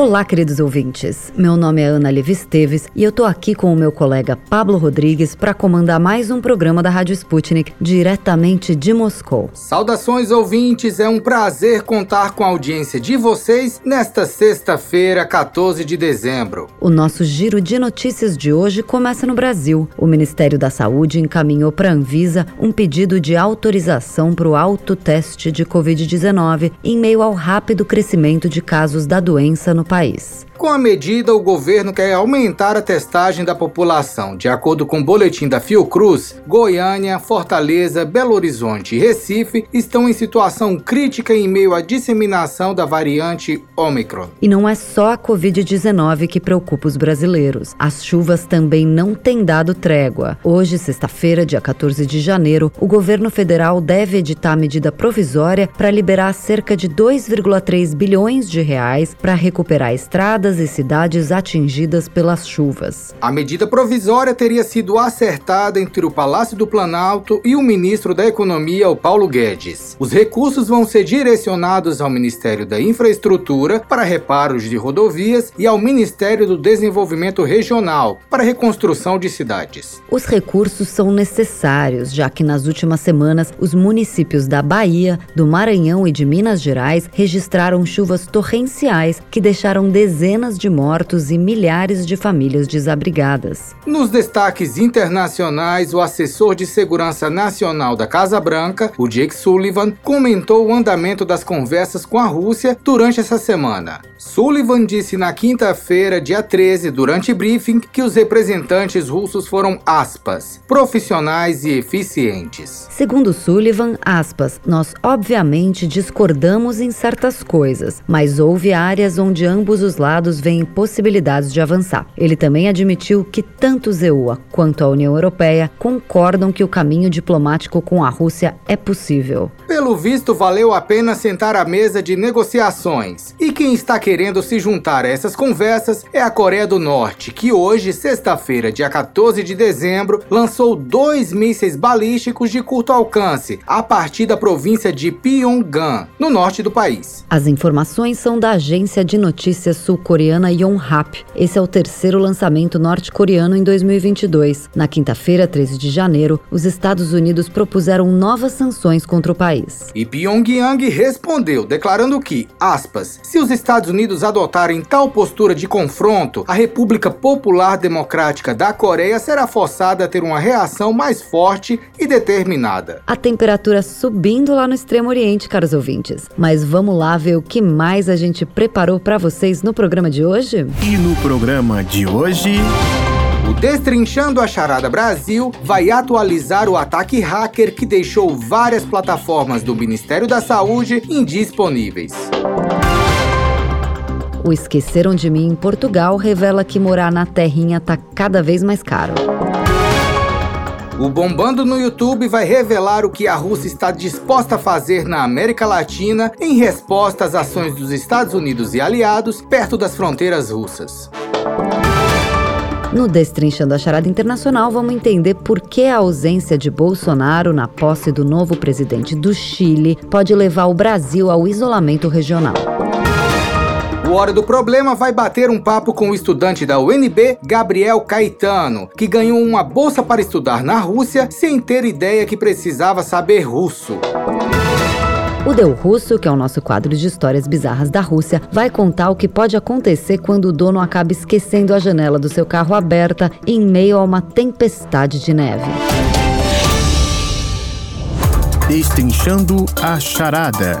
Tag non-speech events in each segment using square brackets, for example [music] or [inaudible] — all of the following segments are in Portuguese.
Olá, queridos ouvintes. Meu nome é Ana Levi Esteves e eu tô aqui com o meu colega Pablo Rodrigues para comandar mais um programa da Rádio Sputnik, diretamente de Moscou. Saudações, ouvintes. É um prazer contar com a audiência de vocês nesta sexta-feira, 14 de dezembro. O nosso giro de notícias de hoje começa no Brasil. O Ministério da Saúde encaminhou para a Anvisa um pedido de autorização para o autoteste de Covid-19 em meio ao rápido crescimento de casos da doença no país. Com a medida, o governo quer aumentar a testagem da população. De acordo com o boletim da Fiocruz, Goiânia, Fortaleza, Belo Horizonte e Recife estão em situação crítica em meio à disseminação da variante Omicron. E não é só a Covid-19 que preocupa os brasileiros. As chuvas também não têm dado trégua. Hoje, sexta-feira, dia 14 de janeiro, o governo federal deve editar medida provisória para liberar cerca de 2,3 bilhões de reais para recuperar estradas e cidades atingidas pelas chuvas. A medida provisória teria sido acertada entre o Palácio do Planalto e o ministro da Economia, o Paulo Guedes. Os recursos vão ser direcionados ao Ministério da Infraestrutura para reparos de rodovias e ao Ministério do Desenvolvimento Regional para reconstrução de cidades. Os recursos são necessários, já que nas últimas semanas os municípios da Bahia, do Maranhão e de Minas Gerais registraram chuvas torrenciais que deixaram dezenas dezenas de mortos e milhares de famílias desabrigadas. Nos destaques internacionais, o assessor de segurança nacional da Casa Branca, o Jake Sullivan, comentou o andamento das conversas com a Rússia durante essa semana. Sullivan disse na quinta-feira, dia 13, durante briefing, que os representantes russos foram, aspas, profissionais e eficientes. Segundo Sullivan, aspas, nós obviamente discordamos em certas coisas, mas houve áreas onde ambos os lados Estados veem possibilidades de avançar. Ele também admitiu que tanto Zeua quanto a União Europeia concordam que o caminho diplomático com a Rússia é possível. Pelo visto, valeu a pena sentar à mesa de negociações. E quem está querendo se juntar a essas conversas é a Coreia do Norte, que hoje, sexta-feira, dia 14 de dezembro, lançou dois mísseis balísticos de curto alcance a partir da província de Pyongyang, no norte do país. As informações são da agência de notícias sul-coreana coreana Yonhap. Esse é o terceiro lançamento norte-coreano em 2022. Na quinta-feira, 13 de janeiro, os Estados Unidos propuseram novas sanções contra o país. E Pyongyang respondeu, declarando que, aspas, se os Estados Unidos adotarem tal postura de confronto, a República Popular Democrática da Coreia será forçada a ter uma reação mais forte e determinada. A temperatura subindo lá no Extremo Oriente, caros ouvintes. Mas vamos lá ver o que mais a gente preparou para vocês no programa de hoje? E no programa de hoje. O Destrinchando a Charada Brasil vai atualizar o ataque hacker que deixou várias plataformas do Ministério da Saúde indisponíveis. O Esqueceram de Mim em Portugal revela que morar na terrinha tá cada vez mais caro. O Bombando no YouTube vai revelar o que a Rússia está disposta a fazer na América Latina em resposta às ações dos Estados Unidos e aliados perto das fronteiras russas. No Destrinchando a Charada Internacional, vamos entender por que a ausência de Bolsonaro na posse do novo presidente do Chile pode levar o Brasil ao isolamento regional. O Hora do Problema vai bater um papo com o estudante da UNB, Gabriel Caetano, que ganhou uma bolsa para estudar na Rússia sem ter ideia que precisava saber russo. O Deu Russo, que é o nosso quadro de histórias bizarras da Rússia, vai contar o que pode acontecer quando o dono acaba esquecendo a janela do seu carro aberta em meio a uma tempestade de neve. Destrinchando a charada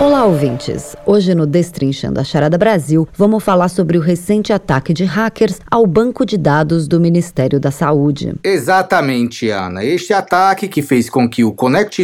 Olá, ouvintes! Hoje no Destrinchando a Charada Brasil, vamos falar sobre o recente ataque de hackers ao banco de dados do Ministério da Saúde. Exatamente, Ana. Este ataque que fez com que o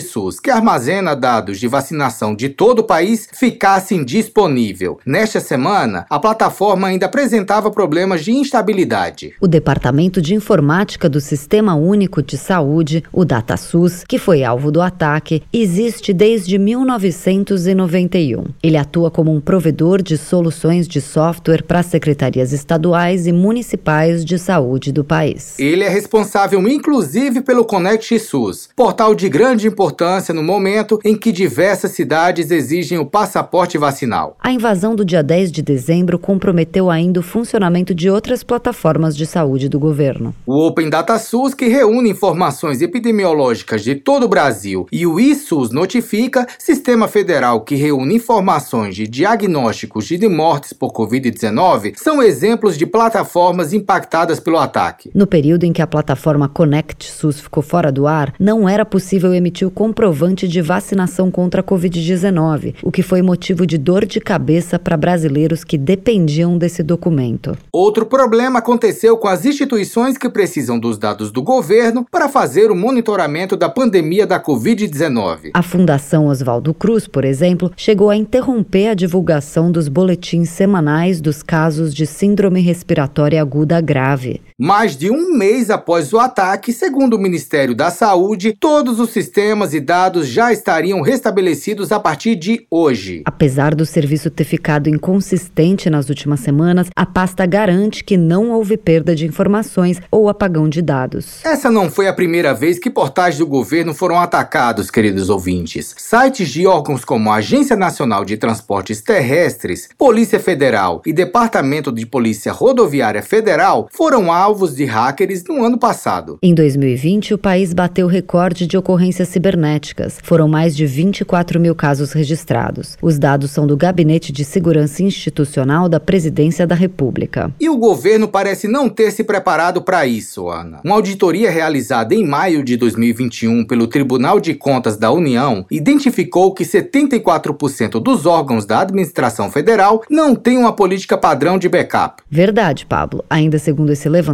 SUS, que armazena dados de vacinação de todo o país, ficasse indisponível. Nesta semana, a plataforma ainda apresentava problemas de instabilidade. O Departamento de Informática do Sistema Único de Saúde, o DataSUS, que foi alvo do ataque, existe desde 1990 91. Ele atua como um provedor de soluções de software para secretarias estaduais e municipais de saúde do país. Ele é responsável inclusive pelo Conect SUS, portal de grande importância no momento em que diversas cidades exigem o passaporte vacinal. A invasão do dia 10 de dezembro comprometeu ainda o funcionamento de outras plataformas de saúde do governo. O Open Data SUS, que reúne informações epidemiológicas de todo o Brasil, e o ISUS Notifica, Sistema Federal que que reúne informações de diagnósticos de mortes por Covid-19, são exemplos de plataformas impactadas pelo ataque. No período em que a plataforma Connect SUS ficou fora do ar, não era possível emitir o comprovante de vacinação contra a Covid-19, o que foi motivo de dor de cabeça para brasileiros que dependiam desse documento. Outro problema aconteceu com as instituições que precisam dos dados do governo para fazer o monitoramento da pandemia da Covid-19. A Fundação Oswaldo Cruz, por exemplo, exemplo, chegou a interromper a divulgação dos boletins semanais dos casos de síndrome respiratória aguda grave. Mais de um mês após o ataque, segundo o Ministério da Saúde, todos os sistemas e dados já estariam restabelecidos a partir de hoje. Apesar do serviço ter ficado inconsistente nas últimas semanas, a pasta garante que não houve perda de informações ou apagão de dados. Essa não foi a primeira vez que portais do governo foram atacados, queridos ouvintes. Sites de órgãos como a Agência Nacional de Transportes Terrestres, Polícia Federal e Departamento de Polícia Rodoviária Federal foram alvos de hackers no ano passado. Em 2020, o país bateu recorde de ocorrências cibernéticas. Foram mais de 24 mil casos registrados. Os dados são do Gabinete de Segurança Institucional da Presidência da República. E o governo parece não ter se preparado para isso, Ana. Uma auditoria realizada em maio de 2021 pelo Tribunal de Contas da União identificou que 74 4% dos órgãos da administração federal não têm uma política padrão de backup. Verdade, Pablo. Ainda segundo esse levantamento,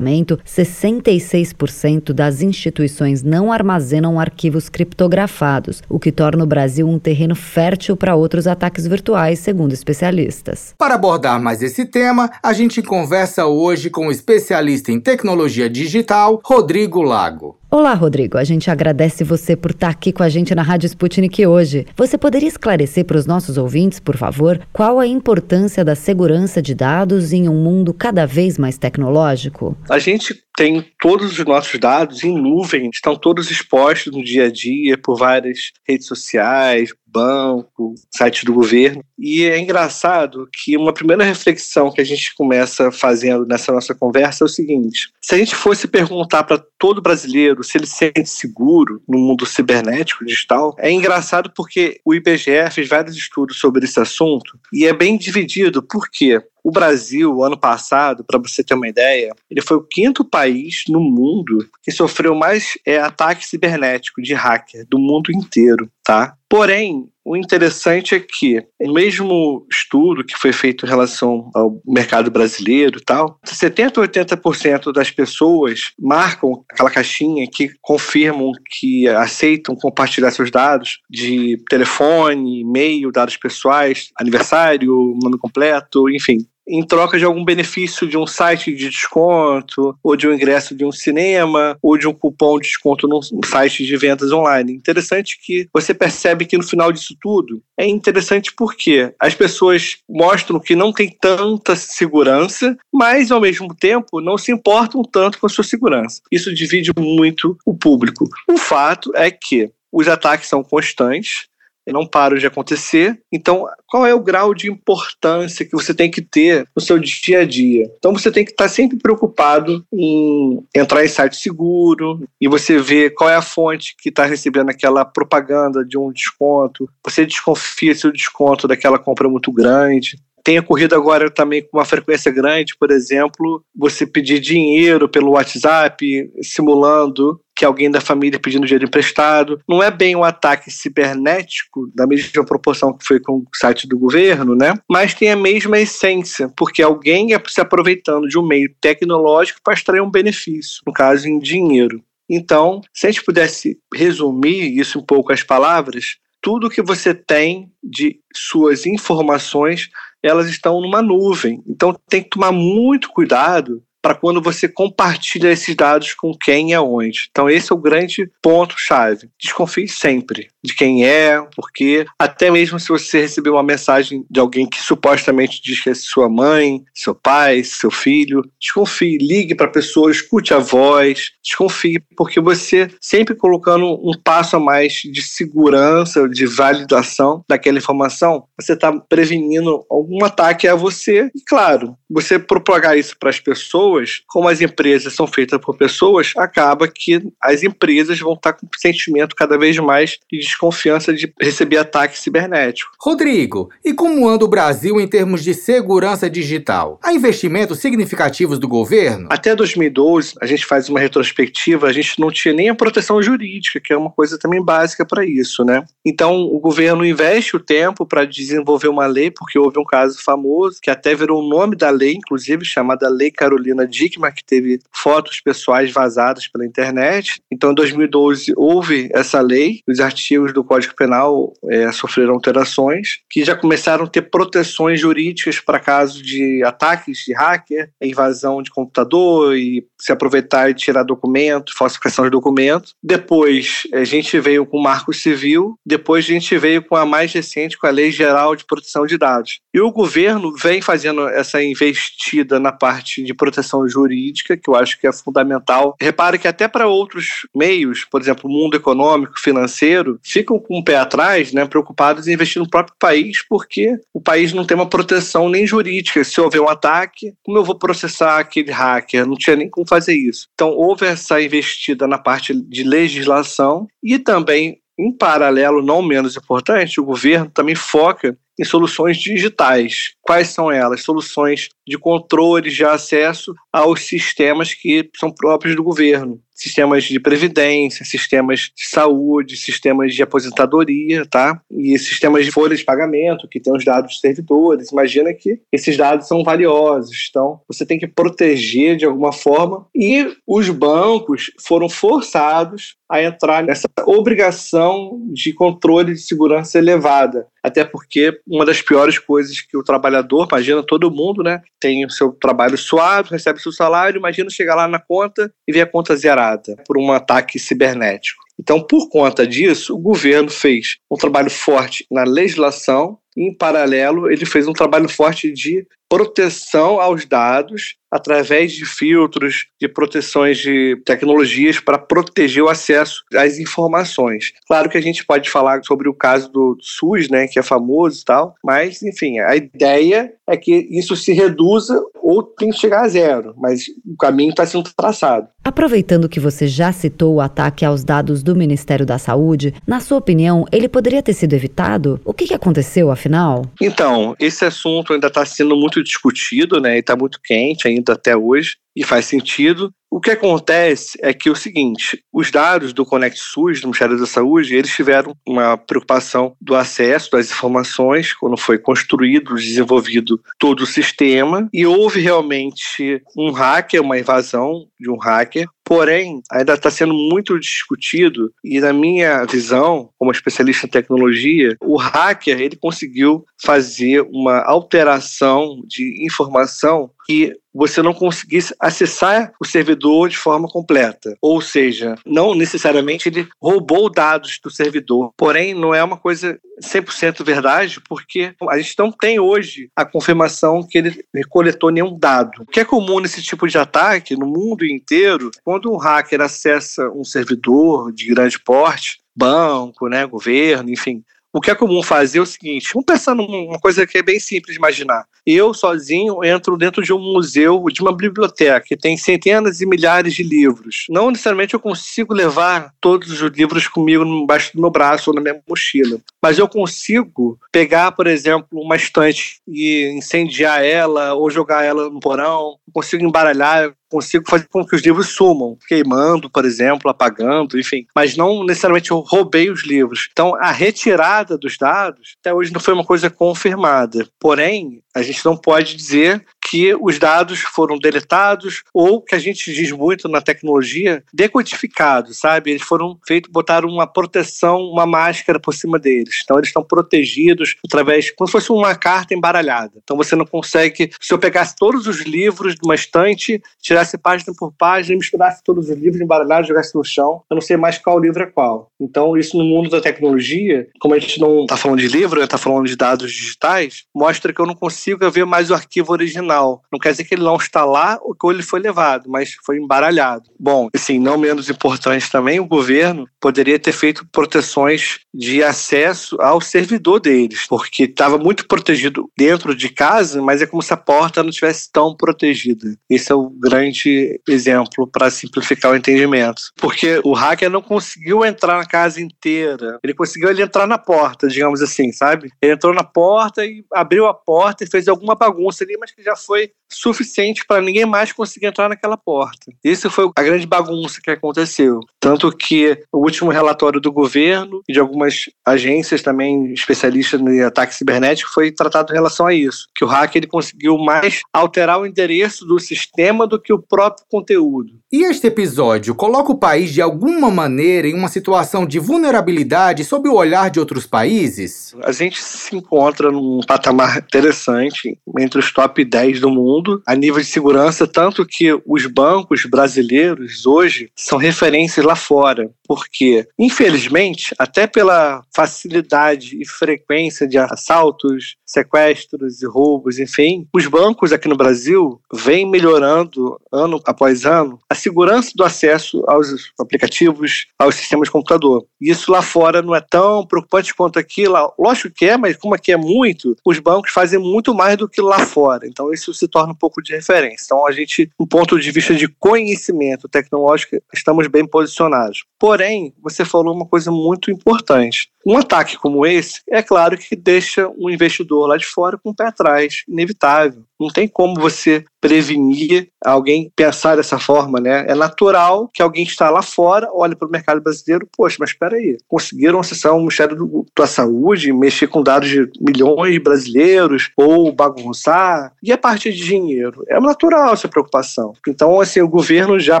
66% das instituições não armazenam arquivos criptografados, o que torna o Brasil um terreno fértil para outros ataques virtuais, segundo especialistas. Para abordar mais esse tema, a gente conversa hoje com o especialista em tecnologia digital, Rodrigo Lago. Olá, Rodrigo. A gente agradece você por estar aqui com a gente na Rádio Sputnik hoje. Você poderia esclarecer para os nossos ouvintes, por favor, qual a importância da segurança de dados em um mundo cada vez mais tecnológico? A gente tem todos os nossos dados em nuvem, estão todos expostos no dia a dia por várias redes sociais, banco, site do governo. E é engraçado que uma primeira reflexão que a gente começa fazendo nessa nossa conversa é o seguinte: se a gente fosse perguntar para todo brasileiro se ele se sente seguro no mundo cibernético digital, é engraçado porque o IBGE fez vários estudos sobre esse assunto e é bem dividido. Por quê? O Brasil, ano passado, para você ter uma ideia, ele foi o quinto país no mundo que sofreu mais é, ataque cibernético de hacker do mundo inteiro, tá? Porém, o interessante é que o mesmo estudo que foi feito em relação ao mercado brasileiro e tal, 70 ou 80% das pessoas marcam aquela caixinha que confirmam que aceitam compartilhar seus dados de telefone, e-mail, dados pessoais, aniversário, nome completo, enfim, em troca de algum benefício de um site de desconto, ou de um ingresso de um cinema, ou de um cupom de desconto num site de vendas online. Interessante que você percebe que no final disso tudo é interessante porque as pessoas mostram que não tem tanta segurança, mas ao mesmo tempo não se importam tanto com a sua segurança. Isso divide muito o público. O fato é que os ataques são constantes, não param de acontecer. Então, qual é o grau de importância que você tem que ter no seu dia a dia? Então, você tem que estar sempre preocupado em entrar em site seguro e você ver qual é a fonte que está recebendo aquela propaganda de um desconto. Você desconfia se o desconto daquela compra é muito grande tem ocorrido agora também com uma frequência grande, por exemplo, você pedir dinheiro pelo WhatsApp, simulando que alguém da família pedindo dinheiro emprestado. Não é bem um ataque cibernético, da mesma proporção que foi com o site do governo, né? Mas tem a mesma essência, porque alguém é se aproveitando de um meio tecnológico para extrair um benefício, no caso em dinheiro. Então, se a gente pudesse resumir isso um pouco as palavras, tudo que você tem de suas informações, elas estão numa nuvem. Então tem que tomar muito cuidado para quando você compartilha esses dados com quem e aonde. Então, esse é o grande ponto-chave. Desconfie sempre de quem é, porque até mesmo se você receber uma mensagem de alguém que supostamente diz que é sua mãe, seu pai, seu filho, desconfie, ligue para a pessoa, escute a voz, desconfie, porque você sempre colocando um passo a mais de segurança, de validação daquela informação, você está prevenindo algum ataque a você. E claro, você propagar isso para as pessoas pessoas, como as empresas são feitas por pessoas, acaba que as empresas vão estar com um sentimento cada vez mais de desconfiança de receber ataque cibernético. Rodrigo, e como anda o Brasil em termos de segurança digital? Há investimentos significativos do governo? Até 2012, a gente faz uma retrospectiva, a gente não tinha nem a proteção jurídica, que é uma coisa também básica para isso, né? Então, o governo investe o tempo para desenvolver uma lei, porque houve um caso famoso, que até virou o nome da lei, inclusive chamada Lei Carolina Dickman, que teve fotos pessoais vazadas pela internet. Então, em 2012, houve essa lei, os artigos do Código Penal é, sofreram alterações, que já começaram a ter proteções jurídicas para casos de ataques de hacker, invasão de computador e se aproveitar e tirar documento, falsificação de documentos. Depois, a gente veio com o Marco Civil, depois a gente veio com a mais recente, com a Lei Geral de Proteção de Dados. E o governo vem fazendo essa investida na parte de proteção jurídica, que eu acho que é fundamental. Repare que até para outros meios, por exemplo, o mundo econômico, financeiro, ficam com o pé atrás, né, preocupados em investir no próprio país, porque o país não tem uma proteção nem jurídica. Se houver um ataque, como eu vou processar aquele hacker? Não tinha nem como fazer isso. Então, houve essa investida na parte de legislação e também em paralelo, não menos importante, o governo também foca em soluções digitais. Quais são elas? Soluções de controle de acesso aos sistemas que são próprios do governo. Sistemas de previdência, sistemas de saúde, sistemas de aposentadoria, tá? E sistemas de folha de pagamento, que tem os dados dos servidores. Imagina que esses dados são valiosos. Então, você tem que proteger de alguma forma. E os bancos foram forçados a entrar nessa obrigação de controle de segurança elevada. Até porque uma das piores coisas que o trabalhador, imagina todo mundo, né? Tem o seu trabalho suave, recebe seu salário, imagina chegar lá na conta e ver a conta zerada por um ataque cibernético. Então, por conta disso, o governo fez um trabalho forte na legislação e, em paralelo, ele fez um trabalho forte de proteção aos dados através de filtros, de proteções de tecnologias para proteger o acesso às informações. Claro que a gente pode falar sobre o caso do SUS, né, que é famoso e tal, mas enfim, a ideia é que isso se reduza ou tem que chegar a zero, mas o caminho está sendo traçado. Aproveitando que você já citou o ataque aos dados do Ministério da Saúde, na sua opinião, ele poderia ter sido evitado? O que, que aconteceu, afinal? Então, esse assunto ainda está sendo muito discutido, né, e está muito quente ainda até hoje, e faz sentido. O que acontece é que é o seguinte, os dados do Conect SUS, do Ministério da Saúde, eles tiveram uma preocupação do acesso das informações quando foi construído, desenvolvido todo o sistema e houve realmente um hacker, uma invasão de um hacker, porém ainda está sendo muito discutido e na minha visão, como especialista em tecnologia, o hacker ele conseguiu fazer uma alteração de informação que você não conseguisse acessar o servidor de forma completa. Ou seja, não necessariamente ele roubou dados do servidor. Porém, não é uma coisa 100% verdade, porque a gente não tem hoje a confirmação que ele coletou nenhum dado. O que é comum nesse tipo de ataque no mundo inteiro, quando um hacker acessa um servidor de grande porte, banco, né, governo, enfim, o que é comum fazer é o seguinte: vamos pensar numa coisa que é bem simples de imaginar. Eu, sozinho, entro dentro de um museu, de uma biblioteca, que tem centenas e milhares de livros. Não necessariamente eu consigo levar todos os livros comigo embaixo do meu braço ou na minha mochila, mas eu consigo pegar, por exemplo, uma estante e incendiar ela ou jogar ela no porão, consigo embaralhar, consigo fazer com que os livros sumam, queimando, por exemplo, apagando, enfim. Mas não necessariamente eu roubei os livros. Então, a retirada dos dados até hoje não foi uma coisa confirmada. Porém, a gente não pode dizer que os dados foram deletados ou que a gente diz muito na tecnologia, decodificados, sabe? Eles foram feitos, botaram uma proteção, uma máscara por cima deles. Então eles estão protegidos através, como se fosse uma carta embaralhada. Então você não consegue, se eu pegasse todos os livros de uma estante, tirasse página por página, misturasse todos os livros embaralhados, jogasse no chão, eu não sei mais qual livro é qual. Então isso no mundo da tecnologia, como a gente não está falando de livro, está falando de dados digitais, mostra que eu não consigo ver mais o arquivo original Não quer dizer que ele não está lá ou que ele foi levado, mas foi embaralhado. Bom, assim, não menos importante também, o governo poderia ter feito proteções de acesso ao servidor deles, porque estava muito protegido dentro de casa, mas é como se a porta não estivesse tão protegida. Esse é o grande exemplo para simplificar o entendimento. Porque o hacker não conseguiu entrar na casa inteira, ele conseguiu ele entrar na porta, digamos assim, sabe? Ele entrou na porta e abriu a porta e fez alguma bagunça ali, mas que já foi suficiente para ninguém mais conseguir entrar naquela porta. Isso foi a grande bagunça que aconteceu. Tanto que o último relatório do governo e de algumas agências também especialistas em ataque cibernético foi tratado em relação a isso, que o hacker ele conseguiu mais alterar o endereço do sistema do que o próprio conteúdo. E este episódio coloca o país de alguma maneira em uma situação de vulnerabilidade sob o olhar de outros países? A gente se encontra num patamar interessante entre os top 10 do mundo a nível de segurança, tanto que os bancos brasileiros hoje são referências lá fora, porque, infelizmente, até pela facilidade e frequência de assaltos, sequestros e roubos, enfim, os bancos aqui no Brasil vêm melhorando ano após ano a segurança do acesso aos aplicativos, aos sistemas de computador. Isso lá fora não é tão preocupante quanto aqui. Lá, lógico que é, mas como aqui é muito, os bancos fazem muito mais do que lá fora. Então isso se torna um pouco de referência. Então a gente, do ponto de vista de conhecimento tecnológico, estamos bem posicionados. Porém, você falou uma coisa muito importante. Um ataque como esse, é claro que deixa um investidor lá de fora com o pé atrás, inevitável. Não tem como você prevenir alguém pensar dessa forma, né? É natural que alguém que está lá fora olhe para o mercado brasileiro, poxa, mas espera aí, conseguiram acessar o Ministério da Saúde, mexer com dados de milhões de brasileiros, ou bagunçar, e a parte de dinheiro? É natural essa preocupação. Então, assim, o governo já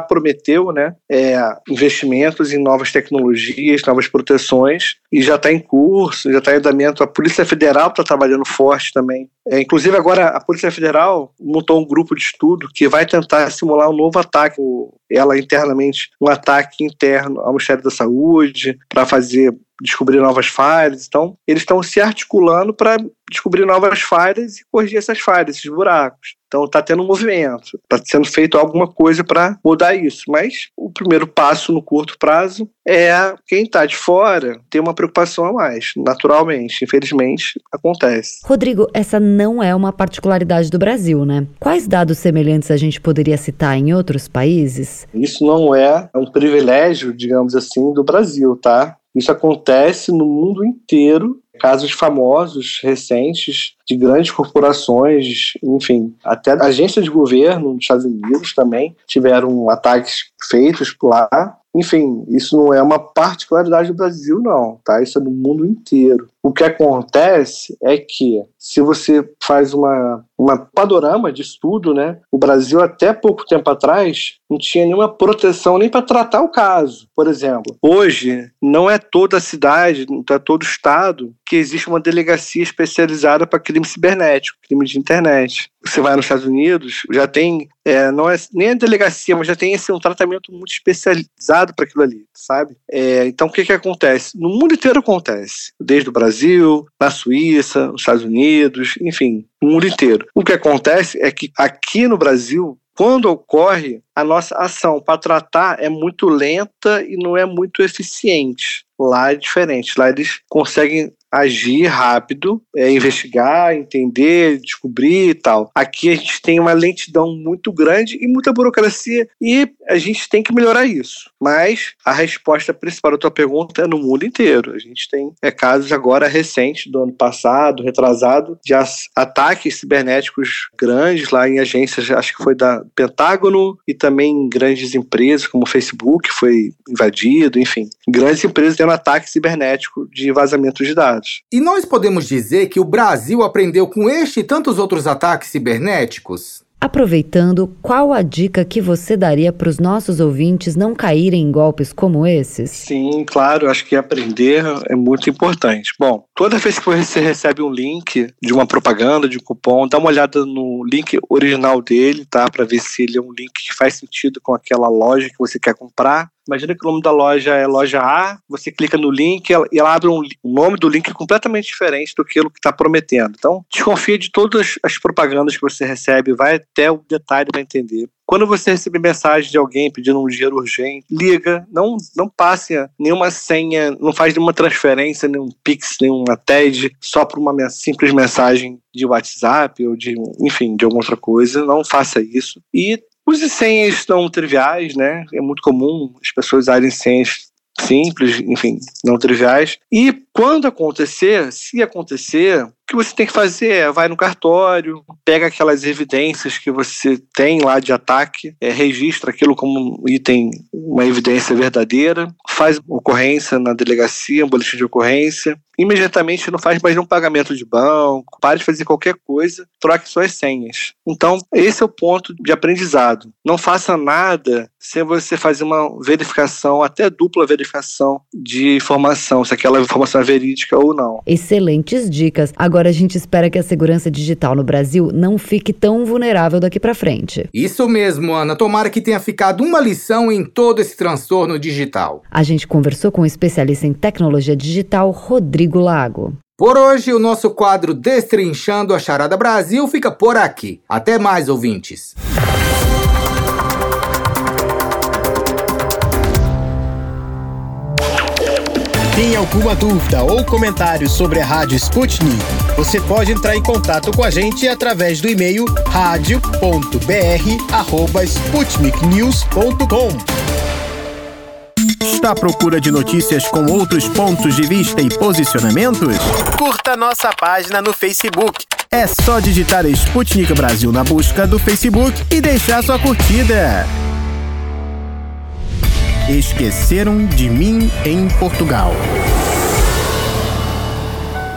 prometeu, né, é, investimentos em novas tecnologias, novas proteções, e já está em curso, já está em andamento. A Polícia Federal está trabalhando forte também. É, inclusive, agora a Polícia Federal montou um grupo de estudo que vai tentar simular um novo ataque, ela internamente, um ataque interno ao Ministério da Saúde, para fazer descobrir novas falhas. Então, eles estão se articulando para descobrir novas falhas e corrigir essas falhas, esses buracos. Então está tendo um movimento, está sendo feito alguma coisa para mudar isso. Mas o primeiro passo no curto prazo é quem está de fora ter uma preocupação a mais. Naturalmente, infelizmente, acontece. Rodrigo, essa não é uma particularidade do Brasil, né? Quais dados semelhantes a gente poderia citar em outros países? Isso não é um privilégio, digamos assim, do Brasil, tá? Isso acontece no mundo inteiro casos famosos, recentes, de grandes corporações, enfim, até agências de governo nos Estados Unidos também tiveram ataques feitos lá. Enfim, isso não é uma particularidade do Brasil, não, tá? Isso é no mundo inteiro. O que acontece é que, se você faz uma, uma panorama de estudo, né, o Brasil até pouco tempo atrás não tinha nenhuma proteção nem para tratar o caso. Por exemplo, hoje não é toda a cidade, não é todo o estado que existe uma delegacia especializada para crime cibernético, crime de internet. Você vai nos Estados Unidos, já tem, é, não é nem a delegacia, mas já tem esse, um tratamento muito especializado para aquilo ali, sabe? É, então o que, que acontece? No mundo inteiro acontece, desde o Brasil, na Suíça, nos Estados Unidos, enfim, no mundo inteiro. O que acontece é que aqui no Brasil quando ocorre, a nossa ação para tratar é muito lenta e não é muito eficiente. Lá é diferente. Lá eles conseguem agir rápido, é, investigar, entender, descobrir e tal. Aqui a gente tem uma lentidão muito grande e muita burocracia e a gente tem que melhorar isso. Mas a resposta principal da tua pergunta é no mundo inteiro. A gente tem é, casos agora recentes do ano passado, retrasado, de ataques cibernéticos grandes lá em agências, acho que foi da Pentágono e também em grandes empresas como o Facebook foi invadido, enfim, grandes empresas tendo ataque cibernético de vazamento de dados. E nós podemos dizer que o Brasil aprendeu com este e tantos outros ataques cibernéticos? Aproveitando, qual a dica que você daria para os nossos ouvintes não caírem em golpes como esses? Sim, claro, acho que aprender é muito importante. Bom, toda vez que você recebe um link de uma propaganda, de um cupom, dá uma olhada no link original dele, tá? Para ver se ele é um link que faz sentido com aquela loja que você quer comprar. Imagina que o nome da loja é loja A, você clica no link e ela abre um, o nome do link completamente diferente do que está prometendo. Então, desconfie de todas as propagandas que você recebe, vai até o detalhe para entender. Quando você recebe mensagem de alguém pedindo um dinheiro urgente, liga, não, não passe nenhuma senha, não faz nenhuma transferência, nenhum Pix, nenhuma TED, só por uma simples mensagem de WhatsApp ou de, enfim, de alguma outra coisa. Não faça isso. E Use senhas não triviais, né? É muito comum as pessoas usarem senhas simples, enfim, não triviais. E quando acontecer, se acontecer, o que você tem que fazer é vai no cartório, pega aquelas evidências que você tem lá de ataque, é, registra aquilo como um item, uma evidência verdadeira, faz ocorrência na delegacia, um boletim de ocorrência, imediatamente não faz mais nenhum pagamento de banco, pare de fazer qualquer coisa, troque suas senhas. Então, esse é o ponto de aprendizado. Não faça nada sem você fazer uma verificação, até dupla verificação de informação, se aquela informação é verídica ou não. Excelentes dicas. Agora a gente espera que a segurança digital no Brasil não fique tão vulnerável daqui para frente. Isso mesmo, Ana. Tomara que tenha ficado uma lição em todo esse transtorno digital. A gente conversou com o um especialista em tecnologia digital, Rodrigo Lago. Por hoje, o nosso quadro Destrinchando a Charada Brasil fica por aqui. Até mais, ouvintes. Tem alguma dúvida ou comentário sobre a Rádio Sputnik? Você pode entrar em contato com a gente através do e-mail radio.br@sputniknews.com. Está à procura de notícias com outros pontos de vista e posicionamentos? Curta nossa página no Facebook. É só digitar Sputnik Brasil na busca do Facebook e deixar sua curtida. Esqueceram de mim em Portugal.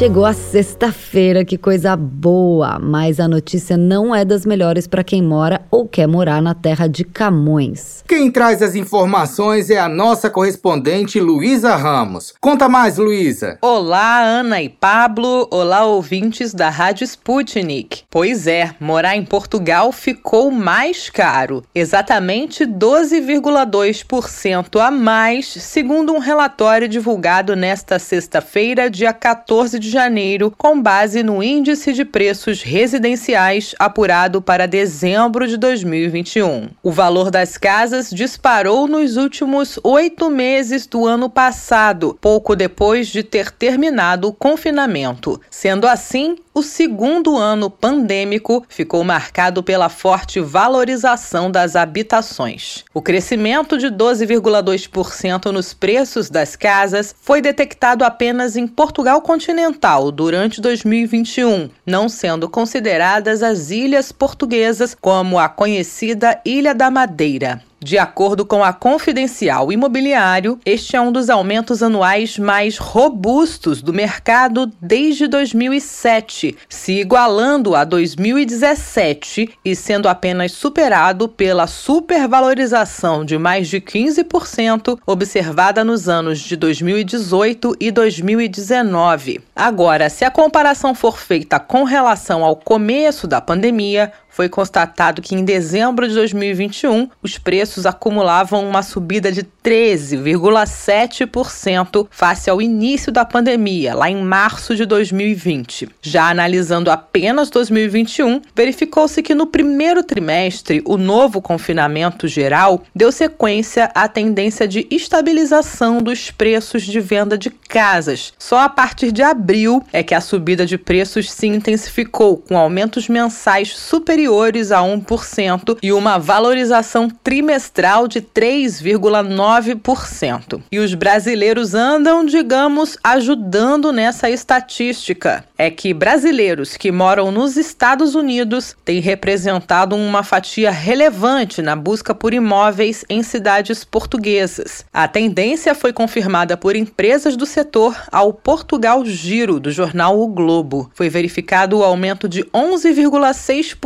Chegou a sexta-feira, que coisa boa! Mas a notícia não é das melhores para quem mora ou quer morar na terra de Camões. Quem traz as informações é a nossa correspondente Luísa Ramos. Conta mais, Luísa. Olá, Ana e Pablo. Olá, ouvintes da Rádio Sputnik. Pois é, morar em Portugal ficou mais caro, exatamente 12,2% a mais, segundo um relatório divulgado nesta sexta-feira, dia 14 de janeiro, com base no Índice de Preços Residenciais apurado para dezembro de 2021. O valor das casas disparou nos últimos oito meses do ano passado, pouco depois de ter terminado o confinamento. Sendo assim, o segundo ano pandêmico ficou marcado pela forte valorização das habitações. O crescimento de 12,2% nos preços das casas foi detectado apenas em Portugal continental durante 2021, não sendo consideradas as ilhas portuguesas como a conhecida Ilha da Madeira. De acordo com a Confidencial Imobiliário, este é um dos aumentos anuais mais robustos do mercado desde 2007, se igualando a 2017 e sendo apenas superado pela supervalorização de mais de 15% observada nos anos de 2018 e 2019. Agora, se a comparação for feita com relação ao começo da pandemia, foi constatado que em dezembro de 2021 os preços acumulavam uma subida de 13,7% face ao início da pandemia, lá em março de 2020. Já analisando apenas 2021, verificou-se que no primeiro trimestre o novo confinamento geral deu sequência à tendência de estabilização dos preços de venda de casas. Só a partir de abril é que a subida de preços se intensificou, com aumentos mensais superiores a 1% e uma valorização trimestral de 3,9%. E os brasileiros andam, digamos, ajudando nessa estatística. É que brasileiros que moram nos Estados Unidos têm representado uma fatia relevante na busca por imóveis em cidades portuguesas. A tendência foi confirmada por empresas do setor ao Portugal Giro, do jornal O Globo. Foi verificado o aumento de 11,6%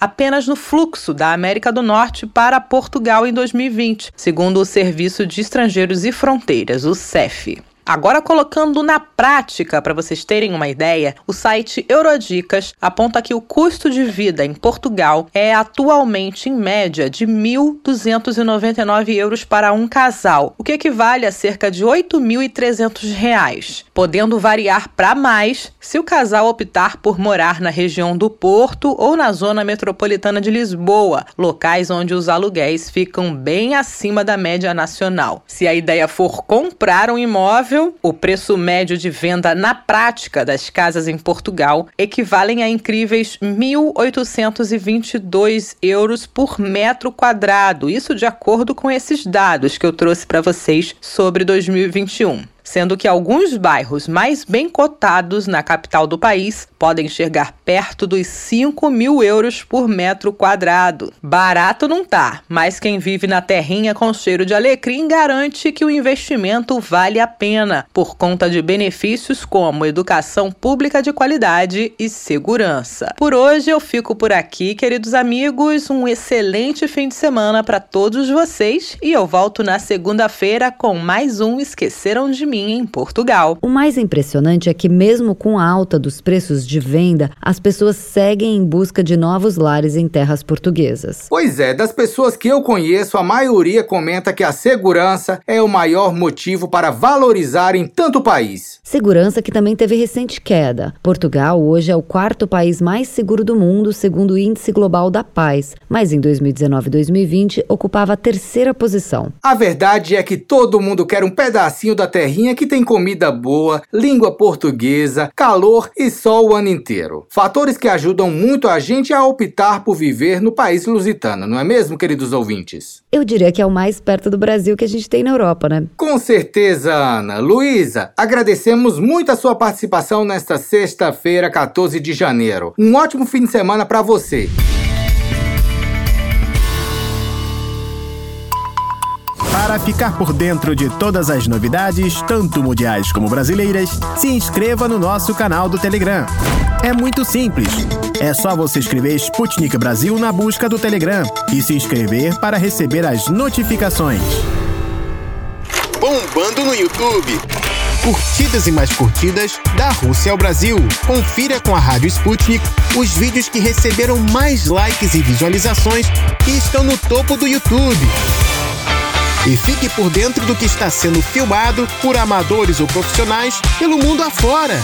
apenas no fluxo da América do Norte para Portugal em 2020, segundo o Serviço de Estrangeiros e Fronteiras, o CEF. Agora, colocando na prática, para vocês terem uma ideia, o site Eurodicas aponta que o custo de vida em Portugal é atualmente, em média, de 1.299 euros para um casal, o que equivale a cerca de 8.300 reais, podendo variar para mais se o casal optar por morar na região do Porto ou na zona metropolitana de Lisboa, locais onde os aluguéis ficam bem acima da média nacional. Se a ideia for comprar um imóvel, imóvel, o preço médio de venda na prática das casas em Portugal equivalem a incríveis 1.822 euros por metro quadrado. Isso de acordo com esses dados que eu trouxe para vocês sobre 2021 sendo que alguns bairros mais bem cotados na capital do país podem chegar perto dos 5 mil euros por metro quadrado. Barato não tá, mas quem vive na terrinha com cheiro de alecrim garante que o investimento vale a pena, por conta de benefícios como educação pública de qualidade e segurança. Por hoje eu fico por aqui, queridos amigos. Um excelente fim de semana para todos vocês e eu volto na segunda-feira com mais um Esqueceram de Mim em Portugal. O mais impressionante é que, mesmo com a alta dos preços de venda, as pessoas seguem em busca de novos lares em terras portuguesas. Pois é, das pessoas que eu conheço, a maioria comenta que a segurança é o maior motivo para valorizar em tanto país. Segurança que também teve recente queda. Portugal hoje é o quarto país mais seguro do mundo, segundo o Índice Global da Paz, mas em 2019 e 2020 ocupava a terceira posição. A verdade é que todo mundo quer um pedacinho da terrinha que tem comida boa, língua portuguesa, calor e sol o ano inteiro. Fatores que ajudam muito a gente a optar por viver no país lusitano, não é mesmo, queridos ouvintes? Eu diria que é o mais perto do Brasil que a gente tem na Europa, né? Com certeza, Ana. Luísa, agradecemos muito a sua participação nesta sexta-feira, 14 de janeiro. Um ótimo fim de semana para você. Para ficar por dentro de todas as novidades, tanto mundiais como brasileiras, se inscreva no nosso canal do Telegram. É muito simples. É só você escrever Sputnik Brasil na busca do Telegram e se inscrever para receber as notificações. Bombando no YouTube. Curtidas e mais curtidas da Rússia ao Brasil. Confira com a Rádio Sputnik os vídeos que receberam mais likes e visualizações e estão no topo do YouTube e fique por dentro do que está sendo filmado por amadores ou profissionais pelo mundo afora.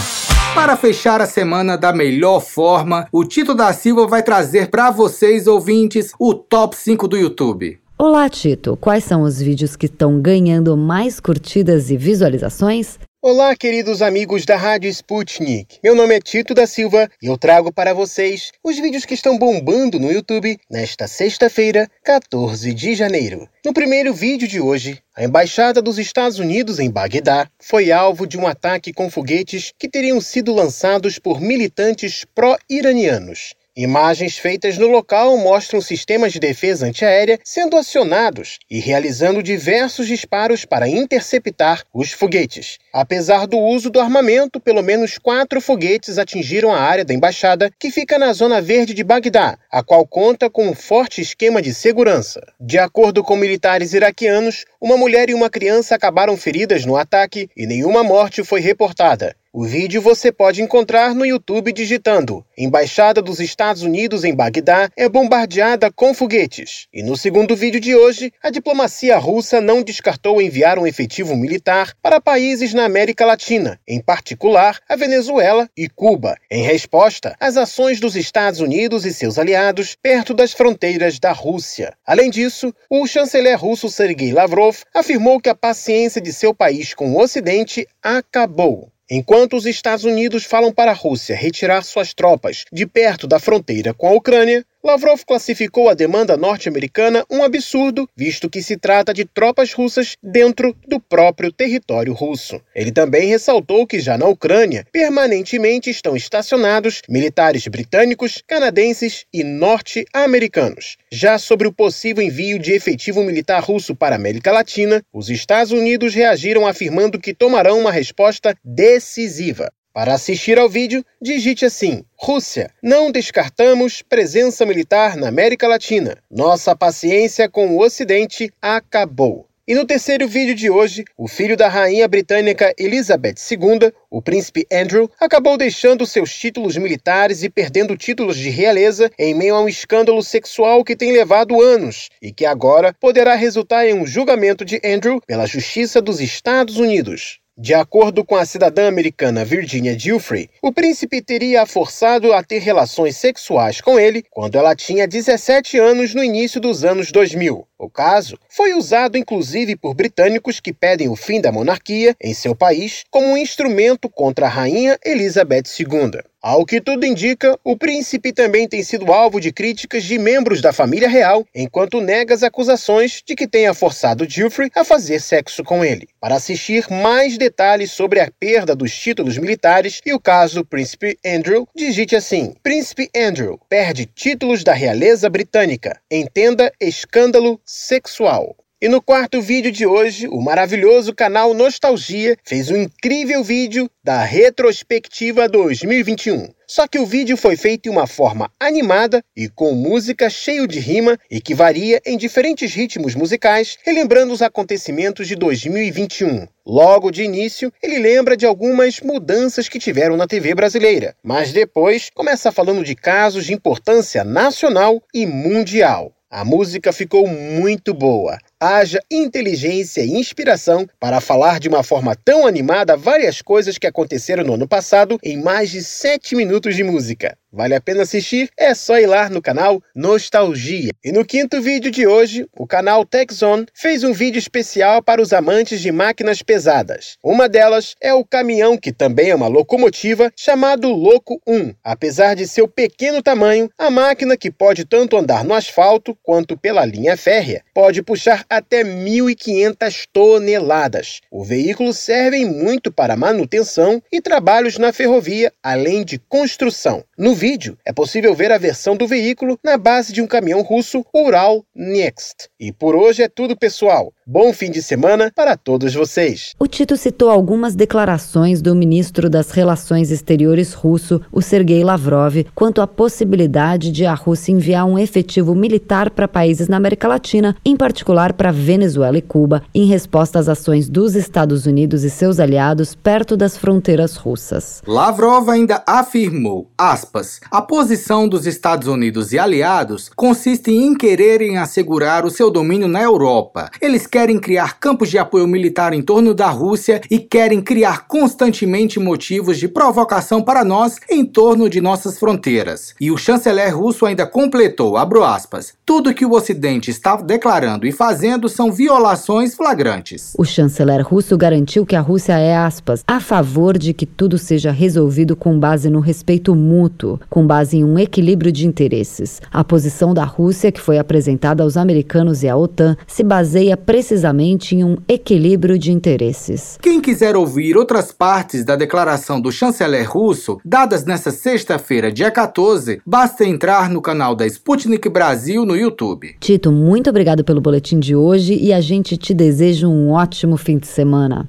Para fechar a semana da melhor forma, o Tito da Silva vai trazer para vocês, ouvintes, o top 5 do YouTube. Olá, Tito. Quais são os vídeos que estão ganhando mais curtidas e visualizações? Olá, queridos amigos da Rádio Sputnik. Meu nome é Tito da Silva e eu trago para vocês os vídeos que estão bombando no YouTube nesta sexta-feira, 14 de janeiro. No primeiro vídeo de hoje, a embaixada dos Estados Unidos em Bagdá foi alvo de um ataque com foguetes que teriam sido lançados por militantes pró-iranianos. Imagens feitas no local mostram sistemas de defesa antiaérea sendo acionados e realizando diversos disparos para interceptar os foguetes. Apesar do uso do armamento, pelo menos quatro foguetes atingiram a área da embaixada, que fica na zona verde de Bagdá, a qual conta com um forte esquema de segurança. De acordo com militares iraquianos, uma mulher e uma criança acabaram feridas no ataque e nenhuma morte foi reportada. O vídeo você pode encontrar no YouTube digitando Embaixada dos Estados Unidos em Bagdá é bombardeada com foguetes. E no segundo vídeo de hoje, a diplomacia russa não descartou enviar um efetivo militar para países na América Latina, em particular a Venezuela e Cuba, em resposta às ações dos Estados Unidos e seus aliados perto das fronteiras da Rússia. Além disso, o chanceler russo Sergei Lavrov afirmou que a paciência de seu país com o Ocidente acabou. Enquanto os Estados Unidos falam para a Rússia retirar suas tropas de perto da fronteira com a Ucrânia, Lavrov classificou a demanda norte-americana um absurdo, visto que se trata de tropas russas dentro do próprio território russo. Ele também ressaltou que já na Ucrânia permanentemente estão estacionados militares britânicos, canadenses e norte-americanos. Já sobre o possível envio de efetivo militar russo para a América Latina, os Estados Unidos reagiram afirmando que tomarão uma resposta decisiva. Para assistir ao vídeo, digite assim: Rússia. Não descartamos presença militar na América Latina. Nossa paciência com o Ocidente acabou. E no terceiro vídeo de hoje, o filho da rainha britânica Elizabeth II, o príncipe Andrew, acabou deixando seus títulos militares e perdendo títulos de realeza em meio a um escândalo sexual que tem levado anos e que agora poderá resultar em um julgamento de Andrew pela Justiça dos Estados Unidos. De acordo com a cidadã americana Virginia Giuffre, o príncipe teria a forçado a ter relações sexuais com ele quando ela tinha 17 anos no início dos anos 2000. O caso foi usado inclusive por britânicos que pedem o fim da monarquia em seu país como um instrumento contra a rainha Elizabeth II. Ao que tudo indica, o príncipe também tem sido alvo de críticas de membros da família real, enquanto nega as acusações de que tenha forçado Geoffrey a fazer sexo com ele. Para assistir mais detalhes sobre a perda dos títulos militares e o caso do príncipe Andrew, digite assim: Príncipe Andrew perde títulos da realeza britânica. Entenda escândalo sexual. E no quarto vídeo de hoje, o maravilhoso canal Nostalgia fez um incrível vídeo da retrospectiva 2021. Só que o vídeo foi feito em uma forma animada e com música cheio de rima e que varia em diferentes ritmos musicais, relembrando os acontecimentos de 2021. Logo de início, ele lembra de algumas mudanças que tiveram na TV brasileira, mas depois começa falando de casos de importância nacional e mundial. A música ficou muito boa. Haja inteligência e inspiração para falar de uma forma tão animada várias coisas que aconteceram no ano passado em mais de 7 minutos de música. Vale a pena assistir? É só ir lá no canal Nostalgia. E no quinto vídeo de hoje, o canal TechZone fez um vídeo especial para os amantes de máquinas pesadas. Uma delas é o caminhão, que também é uma locomotiva, chamado Loco 1. Apesar de seu pequeno tamanho, a máquina, que pode tanto andar no asfalto quanto pela linha férrea, pode puxar até 1.500 toneladas. O veículo serve muito para manutenção e trabalhos na ferrovia, além de construção. No vídeo, é possível ver a versão do veículo na base de um caminhão russo Ural Next. E por hoje é tudo, pessoal. Bom fim de semana para todos vocês. O Tito citou algumas declarações do ministro das Relações Exteriores russo, o Sergei Lavrov, quanto à possibilidade de a Rússia enviar um efetivo militar para países na América Latina, em particular para Venezuela e Cuba, em resposta às ações dos Estados Unidos e seus aliados perto das fronteiras russas. Lavrov ainda afirmou, aspas, a posição dos Estados Unidos e aliados consiste em quererem assegurar o seu domínio na Europa. Eles querem criar campos de apoio militar em torno da Rússia e querem criar constantemente motivos de provocação para nós em torno de nossas fronteiras. E o chanceler russo ainda completou, abro aspas, tudo que o Ocidente está declarando e fazendo são violações flagrantes. O chanceler russo garantiu que a Rússia é, aspas, a favor de que tudo seja resolvido com base no respeito mútuo com base em um equilíbrio de interesses. A posição da Rússia, que foi apresentada aos americanos e à OTAN, se baseia precisamente em um equilíbrio de interesses. Quem quiser ouvir outras partes da declaração do chanceler russo, dadas nesta sexta-feira, dia 14, basta entrar no canal da Sputnik Brasil no YouTube. Tito, muito obrigado pelo boletim de hoje e a gente te deseja um ótimo fim de semana.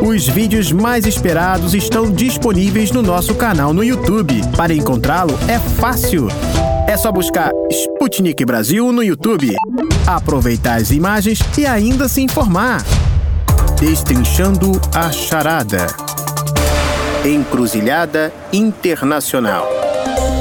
Os vídeos mais esperados estão disponíveis no nosso canal no YouTube. Para encontrá-lo é fácil. É só buscar Sputnik Brasil no YouTube. Aproveitar as imagens e ainda se informar. Destrinchando a charada. Encruzilhada Internacional.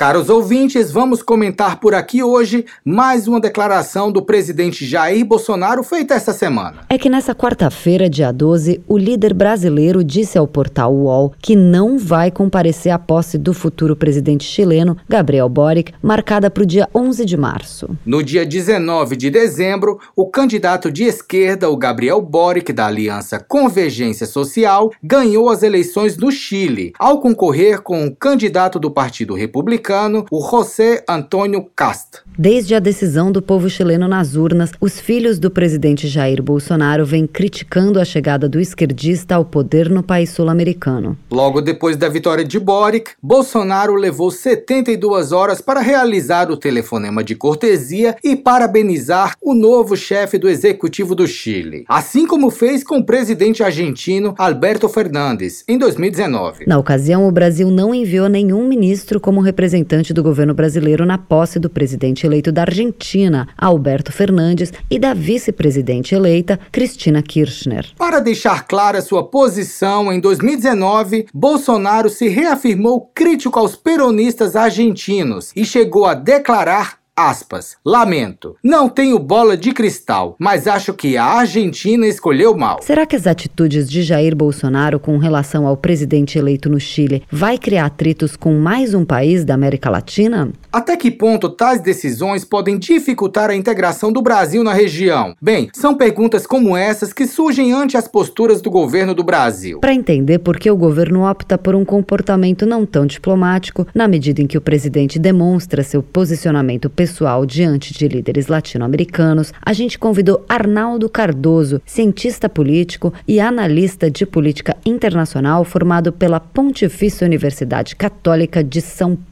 Caros ouvintes, vamos comentar por aqui hoje mais uma declaração do presidente Jair Bolsonaro feita esta semana. É que nessa quarta-feira, dia 12, o líder brasileiro disse ao portal UOL que não vai comparecer à posse do futuro presidente chileno, Gabriel Boric, marcada para o dia 11 de março. No dia 19 de dezembro, o candidato de esquerda, o Gabriel Boric, da Aliança Convergência Social, ganhou as eleições no Chile, ao concorrer com o candidato do Partido Republicano republicano, o José Antônio Cast. Desde a decisão do povo chileno nas urnas, os filhos do presidente Jair Bolsonaro vêm criticando a chegada do esquerdista ao poder no país sul-americano. Logo depois da vitória de Boric, Bolsonaro levou 72 horas para realizar o telefonema de cortesia e parabenizar o novo chefe do executivo do Chile, assim como fez com o presidente argentino Alberto Fernandes em 2019. Na ocasião, o Brasil não enviou nenhum ministro como representante representante do governo brasileiro na posse do presidente eleito da Argentina, Alberto Fernandes, e da vice-presidente eleita, Cristina Kirchner. Para deixar clara sua posição, em 2019, Bolsonaro se reafirmou crítico aos peronistas argentinos e chegou a declarar aspas, lamento, não tenho bola de cristal, mas acho que a Argentina escolheu mal. Será que as atitudes de Jair Bolsonaro com relação ao presidente eleito no Chile vai criar atritos com mais um país da América Latina? Até que ponto tais decisões podem dificultar a integração do Brasil na região? Bem, são perguntas como essas que surgem ante as posturas do governo do Brasil. Para entender por que o governo opta por um comportamento não tão diplomático, na medida em que o presidente demonstra seu posicionamento pessoal diante de líderes latino-americanos, a gente convidou Arnaldo Cardoso, cientista político e analista de política internacional formado pela Pontifícia Universidade Católica de São Paulo.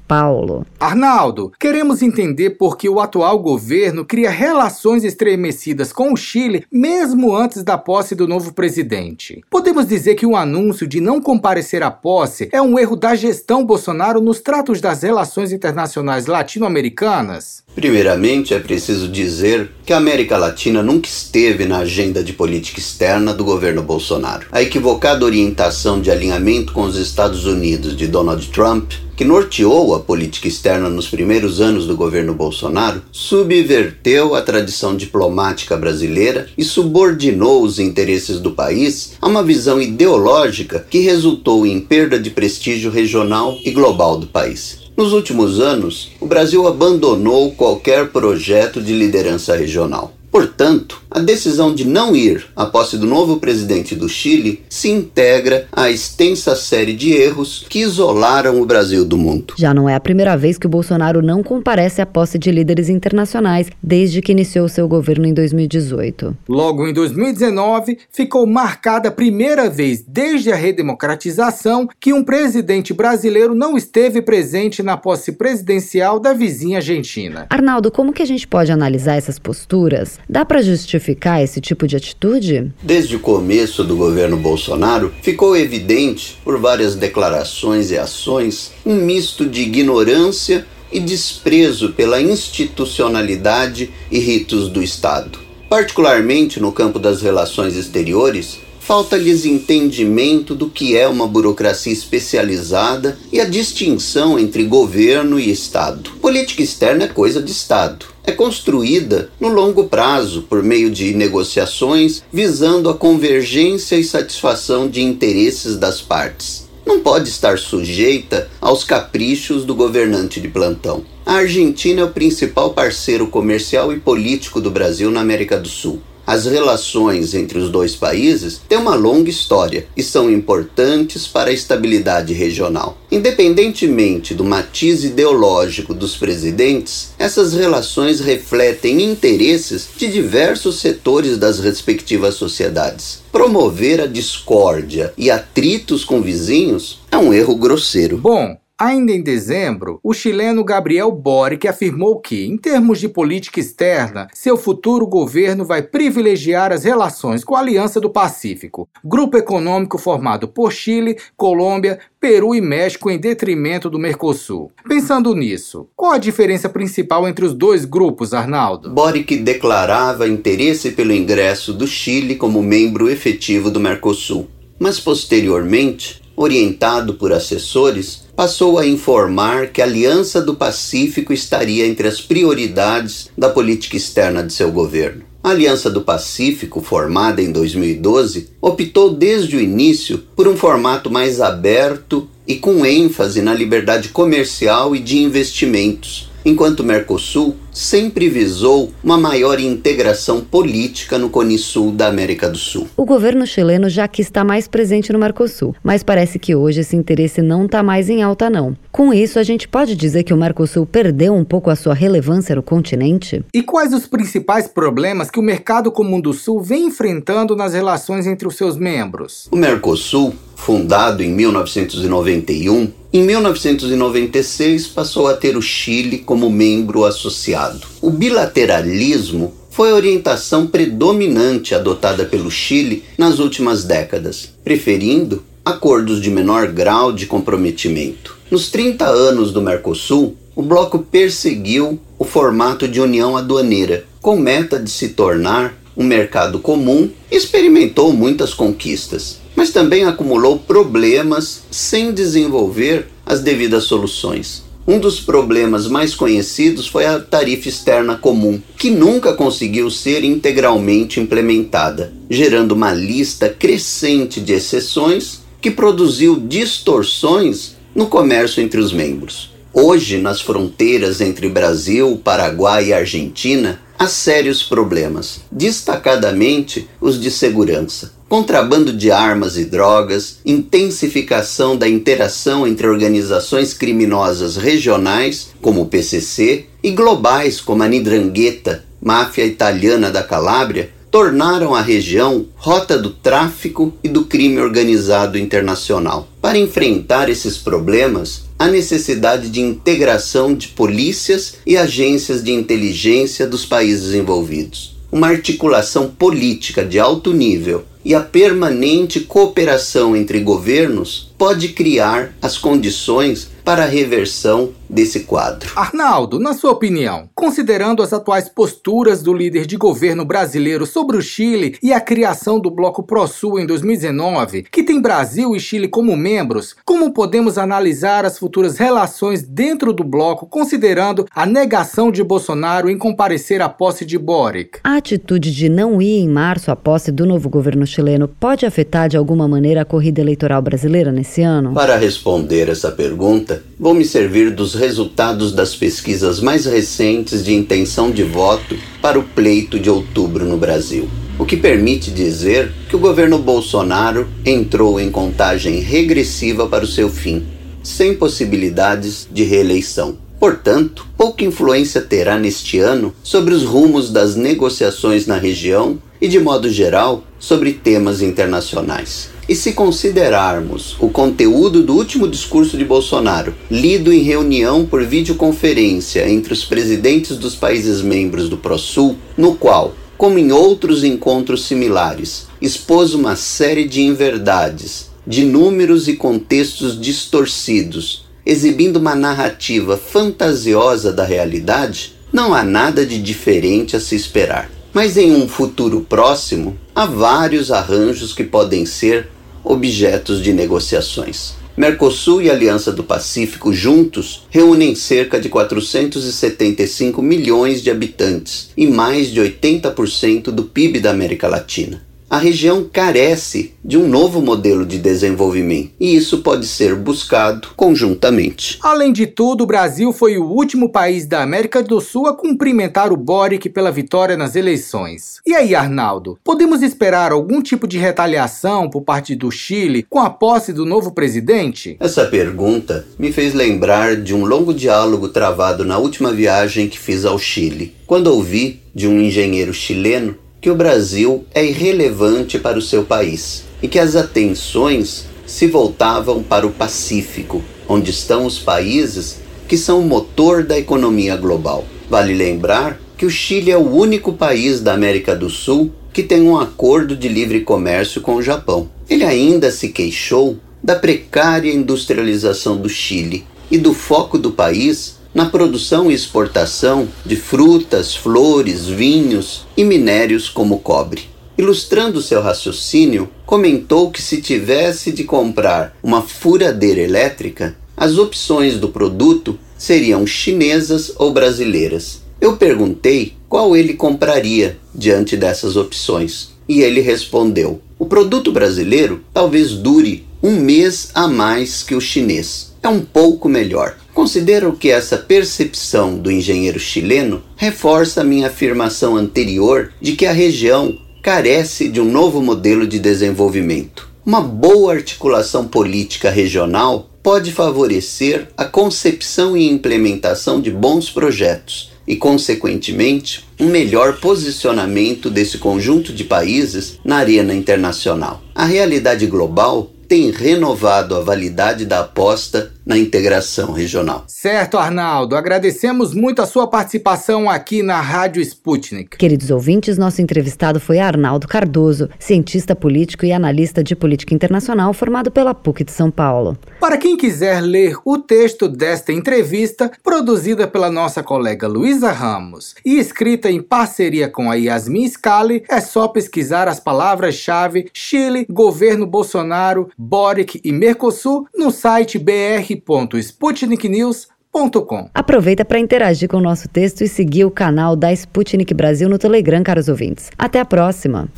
Arnaldo, queremos entender por que o atual governo cria relações estremecidas com o Chile mesmo antes da posse do novo presidente. Podemos dizer que o anúncio de não comparecer à posse é um erro da gestão Bolsonaro nos tratos das relações internacionais latino-americanas? Primeiramente, é preciso dizer que a América Latina nunca esteve na agenda de política externa do governo Bolsonaro. A equivocada orientação de alinhamento com os Estados Unidos de Donald Trump que norteou a política externa nos primeiros anos do governo Bolsonaro, subverteu a tradição diplomática brasileira e subordinou os interesses do país a uma visão ideológica que resultou em perda de prestígio regional e global do país. Nos últimos anos, o Brasil abandonou qualquer projeto de liderança regional. Portanto, a decisão de não ir à posse do novo presidente do Chile se integra à extensa série de erros que isolaram o Brasil do mundo. Já não é a primeira vez que o Bolsonaro não comparece à posse de líderes internacionais desde que iniciou seu governo em 2018. Logo em 2019, ficou marcada a primeira vez desde a redemocratização que um presidente brasileiro não esteve presente na posse presidencial da vizinha Argentina. Arnaldo, como que a gente pode analisar essas posturas? Dá para justificar esse tipo de atitude? Desde o começo do governo Bolsonaro, ficou evidente, por várias declarações e ações, um misto de ignorância e desprezo pela institucionalidade e ritos do Estado. Particularmente no campo das relações exteriores, falta-lhes entendimento do que é uma burocracia especializada e a distinção entre governo e Estado. Política externa é coisa de Estado. É construída no longo prazo por meio de negociações visando a convergência e satisfação de interesses das partes. Não pode estar sujeita aos caprichos do governante de plantão. A Argentina é o principal parceiro comercial e político do Brasil na América do Sul. As relações entre os dois países têm uma longa história e são importantes para a estabilidade regional. Independentemente do matiz ideológico dos presidentes, essas relações refletem interesses de diversos setores das respectivas sociedades. Promover a discórdia e atritos com vizinhos é um erro grosseiro. Bom, Ainda em dezembro, o chileno Gabriel Boric afirmou que, em termos de política externa, seu futuro governo vai privilegiar as relações com a Aliança do Pacífico, grupo econômico formado por Chile, Colômbia, Peru e México em detrimento do Mercosul. Pensando nisso, qual a diferença principal entre os dois grupos, Arnaldo? Boric declarava interesse pelo ingresso do Chile como membro efetivo do Mercosul, mas posteriormente, orientado por assessores, passou a informar que a Aliança do Pacífico estaria entre as prioridades da política externa de seu governo. A Aliança do Pacífico, formada em 2012, optou desde o início por um formato mais aberto e com ênfase na liberdade comercial e de investimentos, enquanto o Mercosul sempre visou uma maior integração política no Cone Sul da América do Sul. O governo chileno já que está mais presente no Mercosul, mas parece que hoje esse interesse não está mais em alta não. Com isso, a gente pode dizer que o Mercosul perdeu um pouco a sua relevância no continente? E quais os principais problemas que o mercado comum do Sul vem enfrentando nas relações entre os seus membros? O Mercosul, fundado em 1991, em 1996 passou a ter o Chile como membro associado. O bilateralismo foi a orientação predominante adotada pelo Chile nas últimas décadas, preferindo acordos de menor grau de comprometimento. Nos 30 anos do Mercosul, o bloco perseguiu o formato de união aduaneira, com meta de se tornar um mercado comum e experimentou muitas conquistas mas também acumulou problemas sem desenvolver as devidas soluções. Um dos problemas mais conhecidos foi a tarifa externa comum, que nunca conseguiu ser integralmente implementada, gerando uma lista crescente de exceções que produziu distorções no comércio entre os membros. Hoje, nas fronteiras entre Brasil, Paraguai e Argentina, há sérios problemas, destacadamente os de segurança contrabando de armas e drogas, intensificação da interação entre organizações criminosas regionais, como o PCC, e globais, como a Nidrangheta, máfia italiana da Calábria, tornaram a região rota do tráfico e do crime organizado internacional. Para enfrentar esses problemas, há necessidade de integração de polícias e agências de inteligência dos países envolvidos. Uma articulação política de alto nível e a permanente cooperação entre governos pode criar as condições para a reversão desse quadro. Arnaldo, na sua opinião, considerando as atuais posturas do líder de governo brasileiro sobre o Chile e a criação do Bloco Pro-Sul em 2019, que tem Brasil e Chile como membros, como podemos analisar as futuras relações dentro do bloco, considerando a negação de Bolsonaro em comparecer à posse de Boric? A atitude de não ir em março à posse do novo governo chileno pode afetar de alguma maneira a corrida eleitoral brasileira nesse ano? Para responder essa pergunta, vou me servir dos resultados das pesquisas mais recentes de intenção de voto para o pleito de outubro no Brasil, o que permite dizer que o governo Bolsonaro entrou em contagem regressiva para o seu fim, sem possibilidades de reeleição. Portanto, pouca influência terá neste ano sobre os rumos das negociações na região e, de modo geral, sobre temas internacionais. E se considerarmos o conteúdo do último discurso de Bolsonaro, lido em reunião por videoconferência entre os presidentes dos países membros do ProSul, no qual, como em outros encontros similares, expôs uma série de inverdades, de números e contextos distorcidos, exibindo uma narrativa fantasiosa da realidade, não há nada de diferente a se esperar. Mas em um futuro próximo, há vários arranjos que podem ser objetos de negociações. Mercosul e Aliança do Pacífico juntos reúnem cerca de 475 milhões de habitantes e mais de 80% do PIB da América Latina a região carece de um novo modelo de desenvolvimento e isso pode ser buscado conjuntamente. Além de tudo, o Brasil foi o último país da América do Sul a cumprimentar o Boric pela vitória nas eleições. E aí, Arnaldo, podemos esperar algum tipo de retaliação por parte do Chile com a posse do novo presidente? Essa pergunta me fez lembrar de um longo diálogo travado na última viagem que fiz ao Chile, quando ouvi de um engenheiro chileno que o Brasil é irrelevante para o seu país e que as atenções se voltavam para o Pacífico, onde estão os países que são o motor da economia global. Vale lembrar que o Chile é o único país da América do Sul que tem um acordo de livre comércio com o Japão. Ele ainda se queixou da precária industrialização do Chile e do foco do país na produção e exportação de frutas, flores, vinhos e minérios como cobre. Ilustrando seu raciocínio, comentou que se tivesse de comprar uma furadeira elétrica, as opções do produto seriam chinesas ou brasileiras. Eu perguntei qual ele compraria diante dessas opções e ele respondeu: o produto brasileiro talvez dure um mês a mais que o chinês. É um pouco melhor. Considero que essa percepção do engenheiro chileno reforça minha afirmação anterior de que a região carece de um novo modelo de desenvolvimento. Uma boa articulação política regional pode favorecer a concepção e implementação de bons projetos e, consequentemente, um melhor posicionamento desse conjunto de países na arena internacional. A realidade global tem renovado a validade da aposta na integração regional. Certo, Arnaldo. Agradecemos muito a sua participação aqui na Rádio Sputnik. Queridos ouvintes, nosso entrevistado foi Arnaldo Cardoso, cientista político e analista de política internacional formado pela PUC de São Paulo. Para quem quiser ler o texto desta entrevista, produzida pela nossa colega Luísa Ramos e escrita em parceria com a Yasmin Scali, é só pesquisar as palavras-chave Chile, governo Bolsonaro, Boric e Mercosul no site br www.sputniknews.com. Aproveita para interagir com o nosso texto e seguir o canal da Sputnik Brasil no Telegram, caros ouvintes. Até a próxima!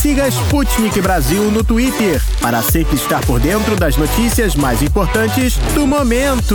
Siga Sputnik Brasil no Twitter para sempre estar por dentro das notícias mais importantes do momento.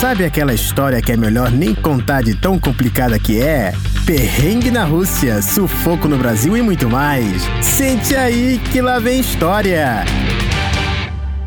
Sabe aquela história que é melhor nem contar de tão complicada que é? perrengue na Rússia, sufoco no Brasil e muito mais. Sente aí que lá vem história.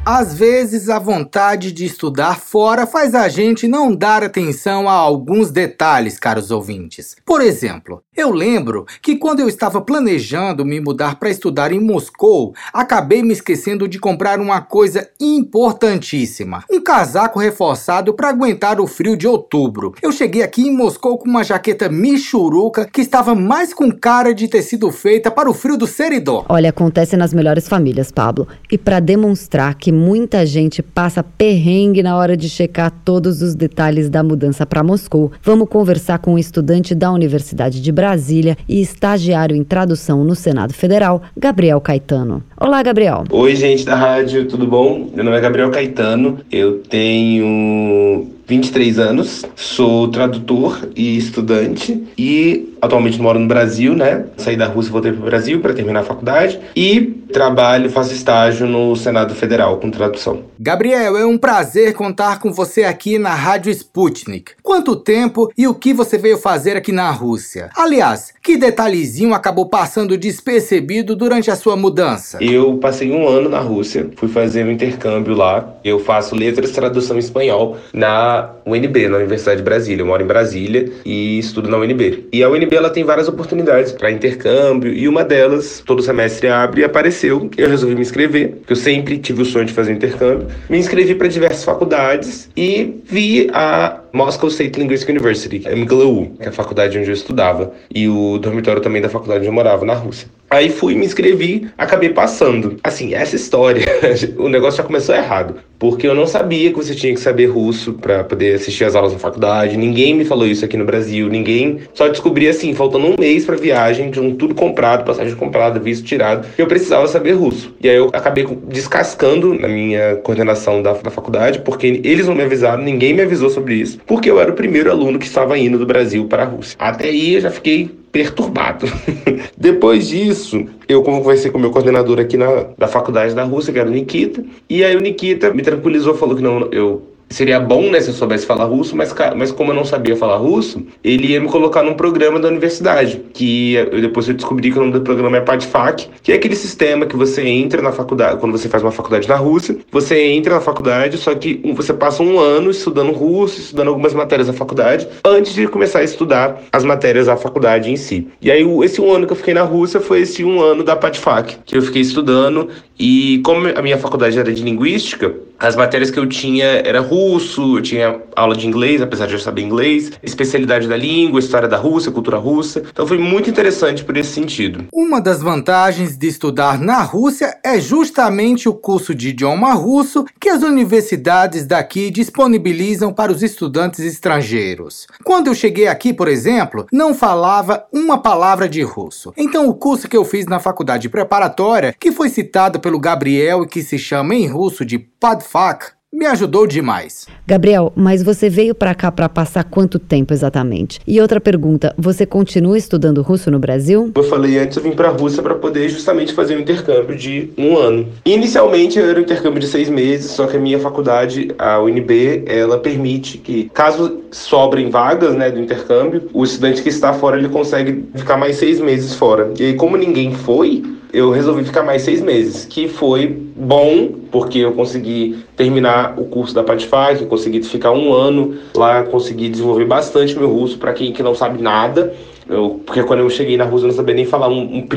Às vezes, a vontade de estudar fora faz a gente não dar atenção a alguns detalhes, caros ouvintes. Por exemplo, eu lembro que quando eu estava planejando me mudar para estudar em Moscou, acabei me esquecendo de comprar uma coisa importantíssima: um casaco reforçado para aguentar o frio de outubro. Eu cheguei aqui em Moscou com uma jaqueta michuruca que estava mais com cara de ter sido feita para o frio do seridó. Olha, acontece nas melhores famílias, Pablo. E para demonstrar que muita gente passa perrengue na hora de checar todos os detalhes da mudança para Moscou. Vamos conversar com um estudante da Universidade de Brasília e estagiário em tradução no Senado Federal, Gabriel Caetano. Olá, Gabriel. Oi, gente da rádio, tudo bom? Meu nome é Gabriel Caetano, eu tenho 23 anos, sou tradutor e estudante e atualmente moro no Brasil, né? Saí da Rússia e voltei para o Brasil para terminar a faculdade e trabalho, faço estágio no Senado Federal com tradução. Gabriel, é um prazer contar com você aqui na Rádio Sputnik. Quanto tempo e o que você veio fazer aqui na Rússia? Aliás, que detalhezinho acabou passando despercebido durante a sua mudança? Eu passei um ano na Rússia, fui fazer um intercâmbio lá. Eu faço letras tradução em espanhol na UNB, na Universidade de Brasília. Eu moro em Brasília e estudo na UNB. E a UNB ela tem várias oportunidades para intercâmbio e uma delas, todo semestre abre e apareceu. Eu resolvi me inscrever, porque eu sempre tive o sonho de fazer intercâmbio. Me inscrevi para diversas faculdades e vi a Moscow State Linguistic University, MGLU, que é a faculdade onde eu estudava, e o dormitório também da faculdade onde eu morava, na Rússia. Aí fui, me inscrevi, acabei passando. Assim, essa história, [laughs] o negócio já começou errado, porque eu não sabia que você tinha que saber russo para poder assistir as aulas na faculdade. Ninguém me falou isso aqui no Brasil, ninguém. Só descobri assim, faltando um mês para viagem, de um tudo comprado, passagem comprada, visto tirado, que eu precisava saber russo. E aí eu acabei descascando na minha coordenação da, da faculdade, porque eles não me avisaram, ninguém me avisou sobre isso porque eu era o primeiro aluno que estava indo do Brasil para a Rússia. Até aí eu já fiquei perturbado. [laughs] Depois disso, eu conversei com o meu coordenador aqui na, da faculdade da Rússia, que era o Nikita, e aí o Nikita me tranquilizou, falou que não, eu seria bom, né, se eu soubesse falar russo, mas, mas como eu não sabia falar russo, ele ia me colocar num programa da universidade, que eu, depois eu descobri que o nome do programa é PADFAC, que é aquele sistema que você entra na faculdade, quando você faz uma faculdade na Rússia, você entra na faculdade, só que você passa um ano estudando russo, estudando algumas matérias da faculdade, antes de começar a estudar as matérias da faculdade em si. E aí, esse um ano que eu fiquei na Rússia foi esse um ano da PADFAC, que eu fiquei estudando, e como a minha faculdade era de linguística, as matérias que eu tinha era russo, eu tinha aula de inglês, apesar de eu saber inglês, especialidade da língua, história da Rússia, cultura russa. Então foi muito interessante por esse sentido. Uma das vantagens de estudar na Rússia é justamente o curso de idioma russo que as universidades daqui disponibilizam para os estudantes estrangeiros. Quando eu cheguei aqui, por exemplo, não falava uma palavra de russo. Então o curso que eu fiz na faculdade preparatória, que foi citado pelo Gabriel e que se chama em russo de PADFAC, me ajudou demais. Gabriel, mas você veio para cá para passar quanto tempo exatamente? E outra pergunta, você continua estudando russo no Brasil? Eu falei antes, eu vim para a Rússia para poder justamente fazer um intercâmbio de um ano. Inicialmente era um intercâmbio de seis meses, só que a minha faculdade, a UNB, ela permite que, caso sobrem vagas né, do intercâmbio, o estudante que está fora ele consegue ficar mais seis meses fora. E aí, como ninguém foi, eu resolvi ficar mais seis meses, que foi bom, porque eu consegui terminar o curso da Patifag, consegui ficar um ano lá, consegui desenvolver bastante meu russo, para quem que não sabe nada, eu, porque quando eu cheguei na Rússia eu não sabia nem falar um, um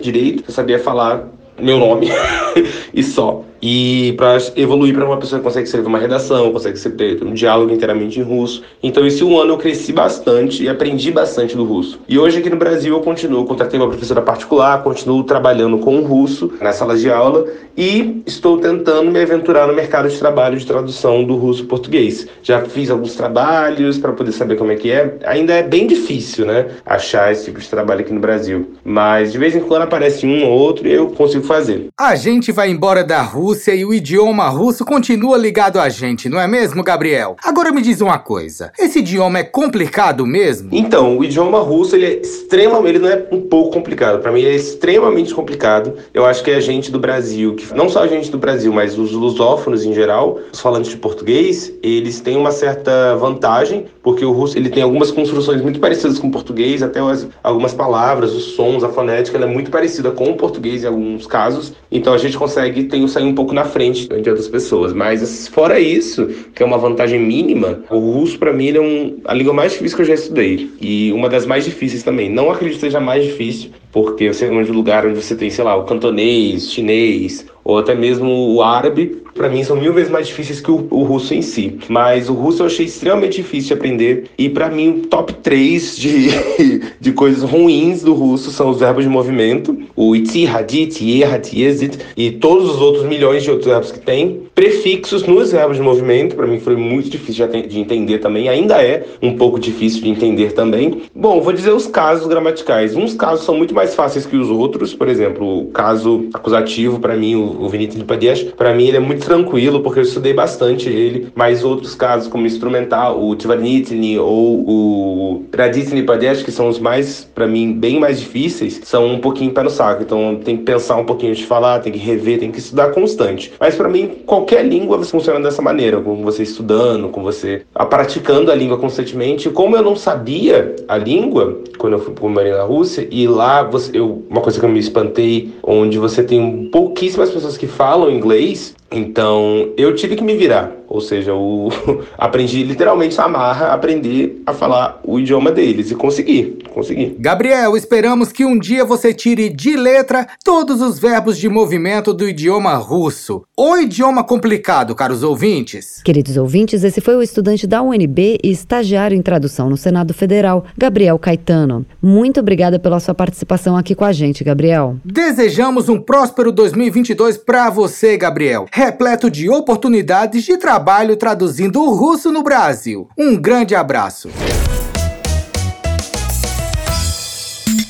direito, eu sabia falar meu nome [laughs] e só. E para evoluir para uma pessoa que consegue escrever uma redação, consegue ter um diálogo inteiramente em russo. Então, esse um ano eu cresci bastante e aprendi bastante do russo. E hoje aqui no Brasil eu continuo, contratei uma professora particular, continuo trabalhando com o russo na sala de aula e estou tentando me aventurar no mercado de trabalho de tradução do russo português. Já fiz alguns trabalhos para poder saber como é que é. Ainda é bem difícil, né, achar esse tipo de trabalho aqui no Brasil. Mas de vez em quando aparece um ou outro e eu consigo fazer. A gente vai embora da Rússia Rússia e o idioma russo continua ligado a gente, não é mesmo, Gabriel? Agora me diz uma coisa: esse idioma é complicado mesmo? Então, o idioma russo ele é extremamente, ele não é um pouco complicado. Para mim, ele é extremamente complicado. Eu acho que a gente do Brasil, que não só a gente do Brasil, mas os lusófonos em geral, os falantes de português, eles têm uma certa vantagem, porque o russo ele tem algumas construções muito parecidas com o português, até as, algumas palavras, os sons, a fonética, ela é muito parecida com o português em alguns casos. Então a gente consegue ter, sair um pouco na frente de outras pessoas. Mas fora isso, que é uma vantagem mínima, o russo para mim é um, a língua mais difícil que eu já estudei. E uma das mais difíceis também. Não acredito que seja mais difícil, porque você é um lugar onde você tem, sei lá, o cantonês, chinês, ou até mesmo o árabe, para mim são mil vezes mais difíceis que o, o, russo em si. Mas o russo eu achei extremamente difícil de aprender. E para mim, o top 3 de, [laughs] de coisas ruins do russo são os verbos de movimento: o itzi, hadit, yehat, yezit, e todos os outros milhões de outros verbos que tem. Prefixos nos verbos de movimento, para mim foi muito difícil de entender também. Ainda é um pouco difícil de entender também. Bom, vou dizer os casos gramaticais. Uns casos são muito mais fáceis que os outros. Por exemplo, o caso acusativo, para mim, o Vinicius de Padesh, para mim ele é muito tranquilo, porque eu estudei bastante ele, mas outros casos como instrumental, o Tvarnitsny ou o Raditsny Padesh, que são os mais, para mim, bem mais difíceis, são um pouquinho pé no saco, então tem que pensar um pouquinho de falar, tem que rever, tem que estudar constante. Mas para mim, qualquer língua funciona dessa maneira, com você estudando, com você praticando a língua constantemente. Como eu não sabia a língua, quando eu fui para na Rússia, e lá você, eu, uma coisa que eu me espantei, onde você tem pouquíssimas pessoas que falam inglês, então eu tive que me virar. Ou seja, eu [laughs] aprendi literalmente a marra, aprender a falar o idioma deles e consegui, consegui. Gabriel, esperamos que um dia você tire de letra todos os verbos de movimento do idioma russo. O idioma complicado, caros ouvintes. Queridos ouvintes, esse foi o estudante da UNB e estagiário em tradução no Senado Federal, Gabriel Caetano. Muito obrigada pela sua participação aqui com a gente, Gabriel. Desejamos um próspero 2022 para você, Gabriel, repleto de oportunidades de trabalho trabalho traduzindo o russo no Brasil. Um grande abraço.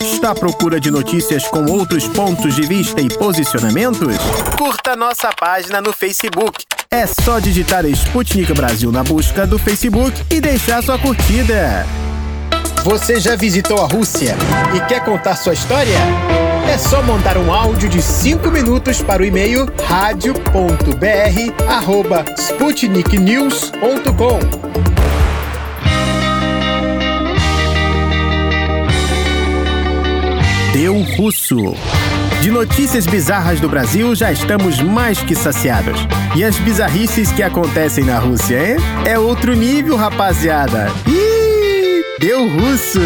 Está à procura de notícias com outros pontos de vista e posicionamentos? Curta nossa página no Facebook. É só digitar Sputnik Brasil na busca do Facebook e deixar sua curtida. Você já visitou a Rússia e quer contar sua história? É só mandar um áudio de 5 minutos para o e-mail radio.br@sputniknews.com. Deu Russo. De notícias bizarras do Brasil já estamos mais que saciados. E as bizarrices que acontecem na Rússia, hein? É outro nível, rapaziada. Ih, deu russo.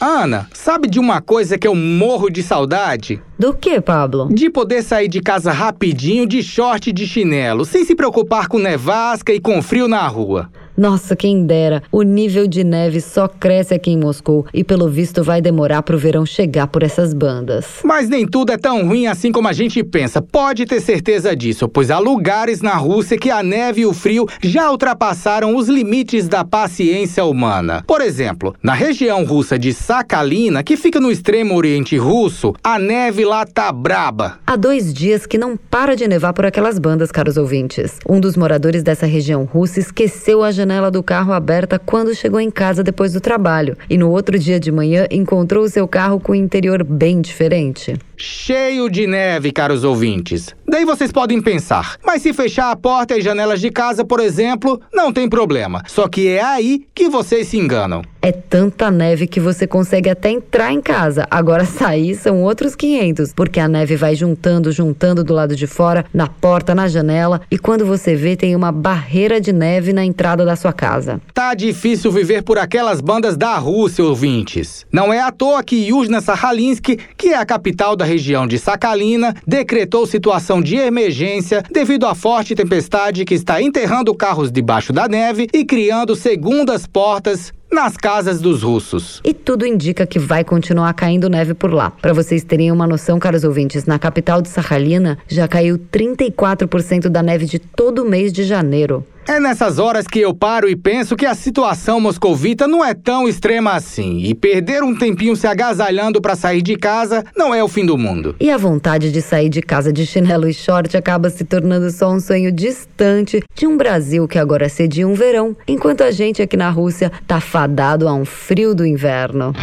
Ana, sabe de uma coisa que eu morro de saudade? Do que, Pablo? De poder sair de casa rapidinho de short e de chinelo, sem se preocupar com nevasca e com frio na rua. Nossa, quem dera. O nível de neve só cresce aqui em Moscou e, pelo visto, vai demorar pro verão chegar por essas bandas. Mas nem tudo é tão ruim assim como a gente pensa. Pode ter certeza disso, pois há lugares na Rússia que a neve e o frio já ultrapassaram os limites da paciência humana. Por exemplo, na região russa de Sakhalina, que fica no extremo oriente russo, a neve lá tá braba. Há dois dias que não para de nevar por aquelas bandas, caros ouvintes. Um dos moradores dessa região russa esqueceu a janela do carro aberta quando chegou em casa depois do trabalho e no outro dia de manhã encontrou o seu carro com o interior bem diferente. Cheio de neve, caros ouvintes. Daí vocês podem pensar, mas se fechar a porta e janelas de casa, por exemplo, não tem problema. Só que é aí que vocês se enganam. É tanta neve que você consegue até entrar em casa. Agora [laughs] sair são outros 500, porque a neve vai juntando, juntando do lado de fora, na porta, na janela, e quando você vê, tem uma barreira de neve na entrada da sua casa. Tá difícil viver por aquelas bandas da Rússia, ouvintes. Não é à toa que Yuzhna Sahalinsk, que é a capital da região de Sakhalina, decretou situação de emergência devido à forte tempestade que está enterrando carros debaixo da neve e criando segundas portas nas casas dos russos. E tudo indica que vai continuar caindo neve por lá. Para vocês terem uma noção, caros ouvintes, na capital de Sakhalina já caiu 34% da neve de todo o mês de janeiro. É nessas horas que eu paro e penso que a situação moscovita não é tão extrema assim. E perder um tempinho se agasalhando para sair de casa não é o fim do mundo. E a vontade de sair de casa de chinelo e short acaba se tornando só um sonho distante de um Brasil que agora cedia um verão, enquanto a gente aqui na Rússia tá fadado a um frio do inverno.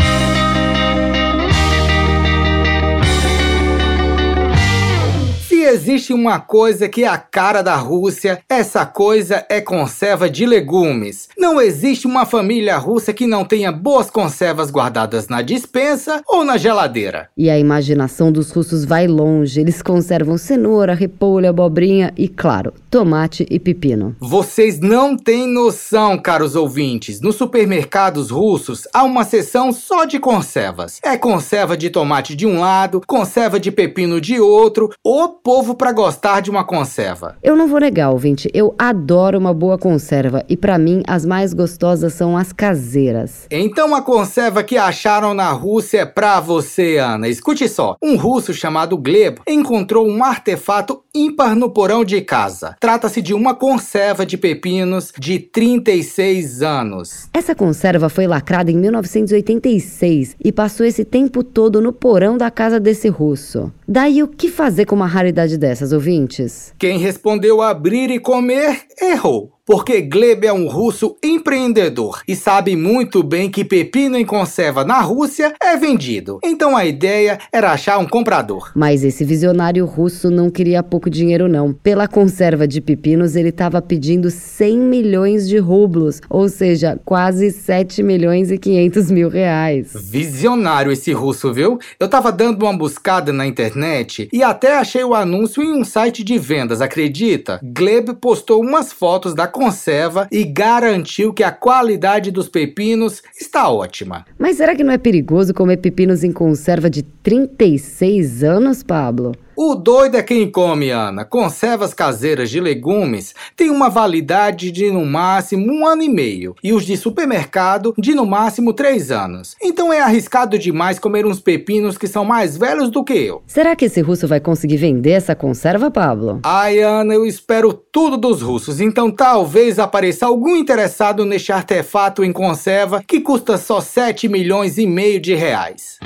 Existe uma coisa que é a cara da Rússia, essa coisa é conserva de legumes. Não existe uma família russa que não tenha boas conservas guardadas na dispensa ou na geladeira. E a imaginação dos russos vai longe. Eles conservam cenoura, repolho, abobrinha e, claro, tomate e pepino. Vocês não têm noção, caros ouvintes. Nos supermercados russos há uma seção só de conservas. É conserva de tomate de um lado, conserva de pepino de outro. O povo para gostar de uma conserva. Eu não vou negar, ouvinte, eu adoro uma boa conserva e para mim as mais gostosas são as caseiras. Então a conserva que acharam na Rússia é pra você, Ana. Escute só. Um russo chamado Gleb encontrou um artefato ímpar no porão de casa. Trata-se de uma conserva de pepinos de 36 anos. Essa conserva foi lacrada em 1986 e passou esse tempo todo no porão da casa desse russo. Daí o que fazer com uma raridade dessas, ouvintes? Quem respondeu abrir e comer errou porque Gleb é um russo empreendedor e sabe muito bem que pepino em conserva na Rússia é vendido. Então a ideia era achar um comprador. Mas esse visionário russo não queria pouco dinheiro não. Pela conserva de pepinos ele estava pedindo 100 milhões de rublos, ou seja, quase 7 milhões e 500 mil reais. Visionário esse russo, viu? Eu tava dando uma buscada na internet e até achei o anúncio em um site de vendas, acredita? Gleb postou umas fotos da conserva e garantiu que a qualidade dos pepinos está ótima. Mas será que não é perigoso comer pepinos em conserva de 36 anos, Pablo? O doido é quem come, Ana. Conservas caseiras de legumes têm uma validade de no máximo um ano e meio e os de supermercado de no máximo três anos. Então é arriscado demais comer uns pepinos que são mais velhos do que eu. Será que esse russo vai conseguir vender essa conserva, Pablo? Ai, Ana, eu espero tudo dos russos. Então talvez apareça algum interessado neste artefato em conserva que custa só 7 milhões e meio de reais.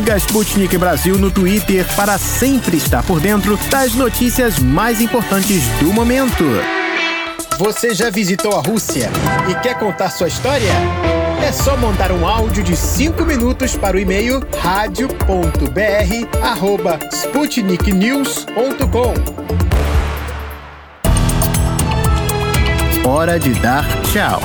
Siga Sputnik Brasil no Twitter para sempre estar por dentro das notícias mais importantes do momento. Você já visitou a Rússia e quer contar sua história? É só mandar um áudio de 5 minutos para o e-mail radio.br@sputniknews.com. Hora de dar tchau.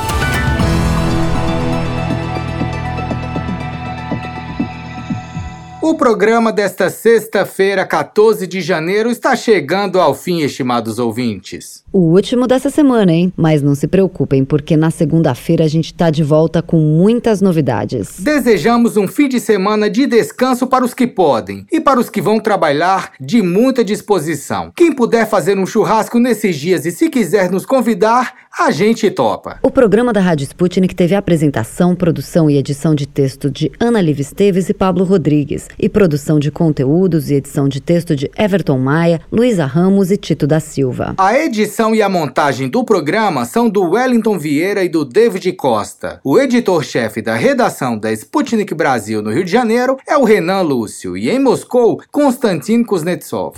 O programa desta sexta-feira, 14 de janeiro, está chegando ao fim, estimados ouvintes. O último dessa semana, hein? Mas não se preocupem, porque na segunda-feira a gente tá de volta com muitas novidades. Desejamos um fim de semana de descanso para os que podem e para os que vão trabalhar de muita disposição. Quem puder fazer um churrasco nesses dias e se quiser nos convidar, a gente topa. O programa da Rádio Sputnik teve apresentação, produção e edição de texto de Ana Liv Esteves e Pablo Rodrigues e produção de conteúdos e edição de texto de Everton Maia, Luísa Ramos e Tito da Silva. A edição e a montagem do programa são do Wellington Vieira e do David Costa. O editor-chefe da redação da Sputnik Brasil no Rio de Janeiro é o Renan Lúcio e em Moscou, Konstantin Kuznetsov.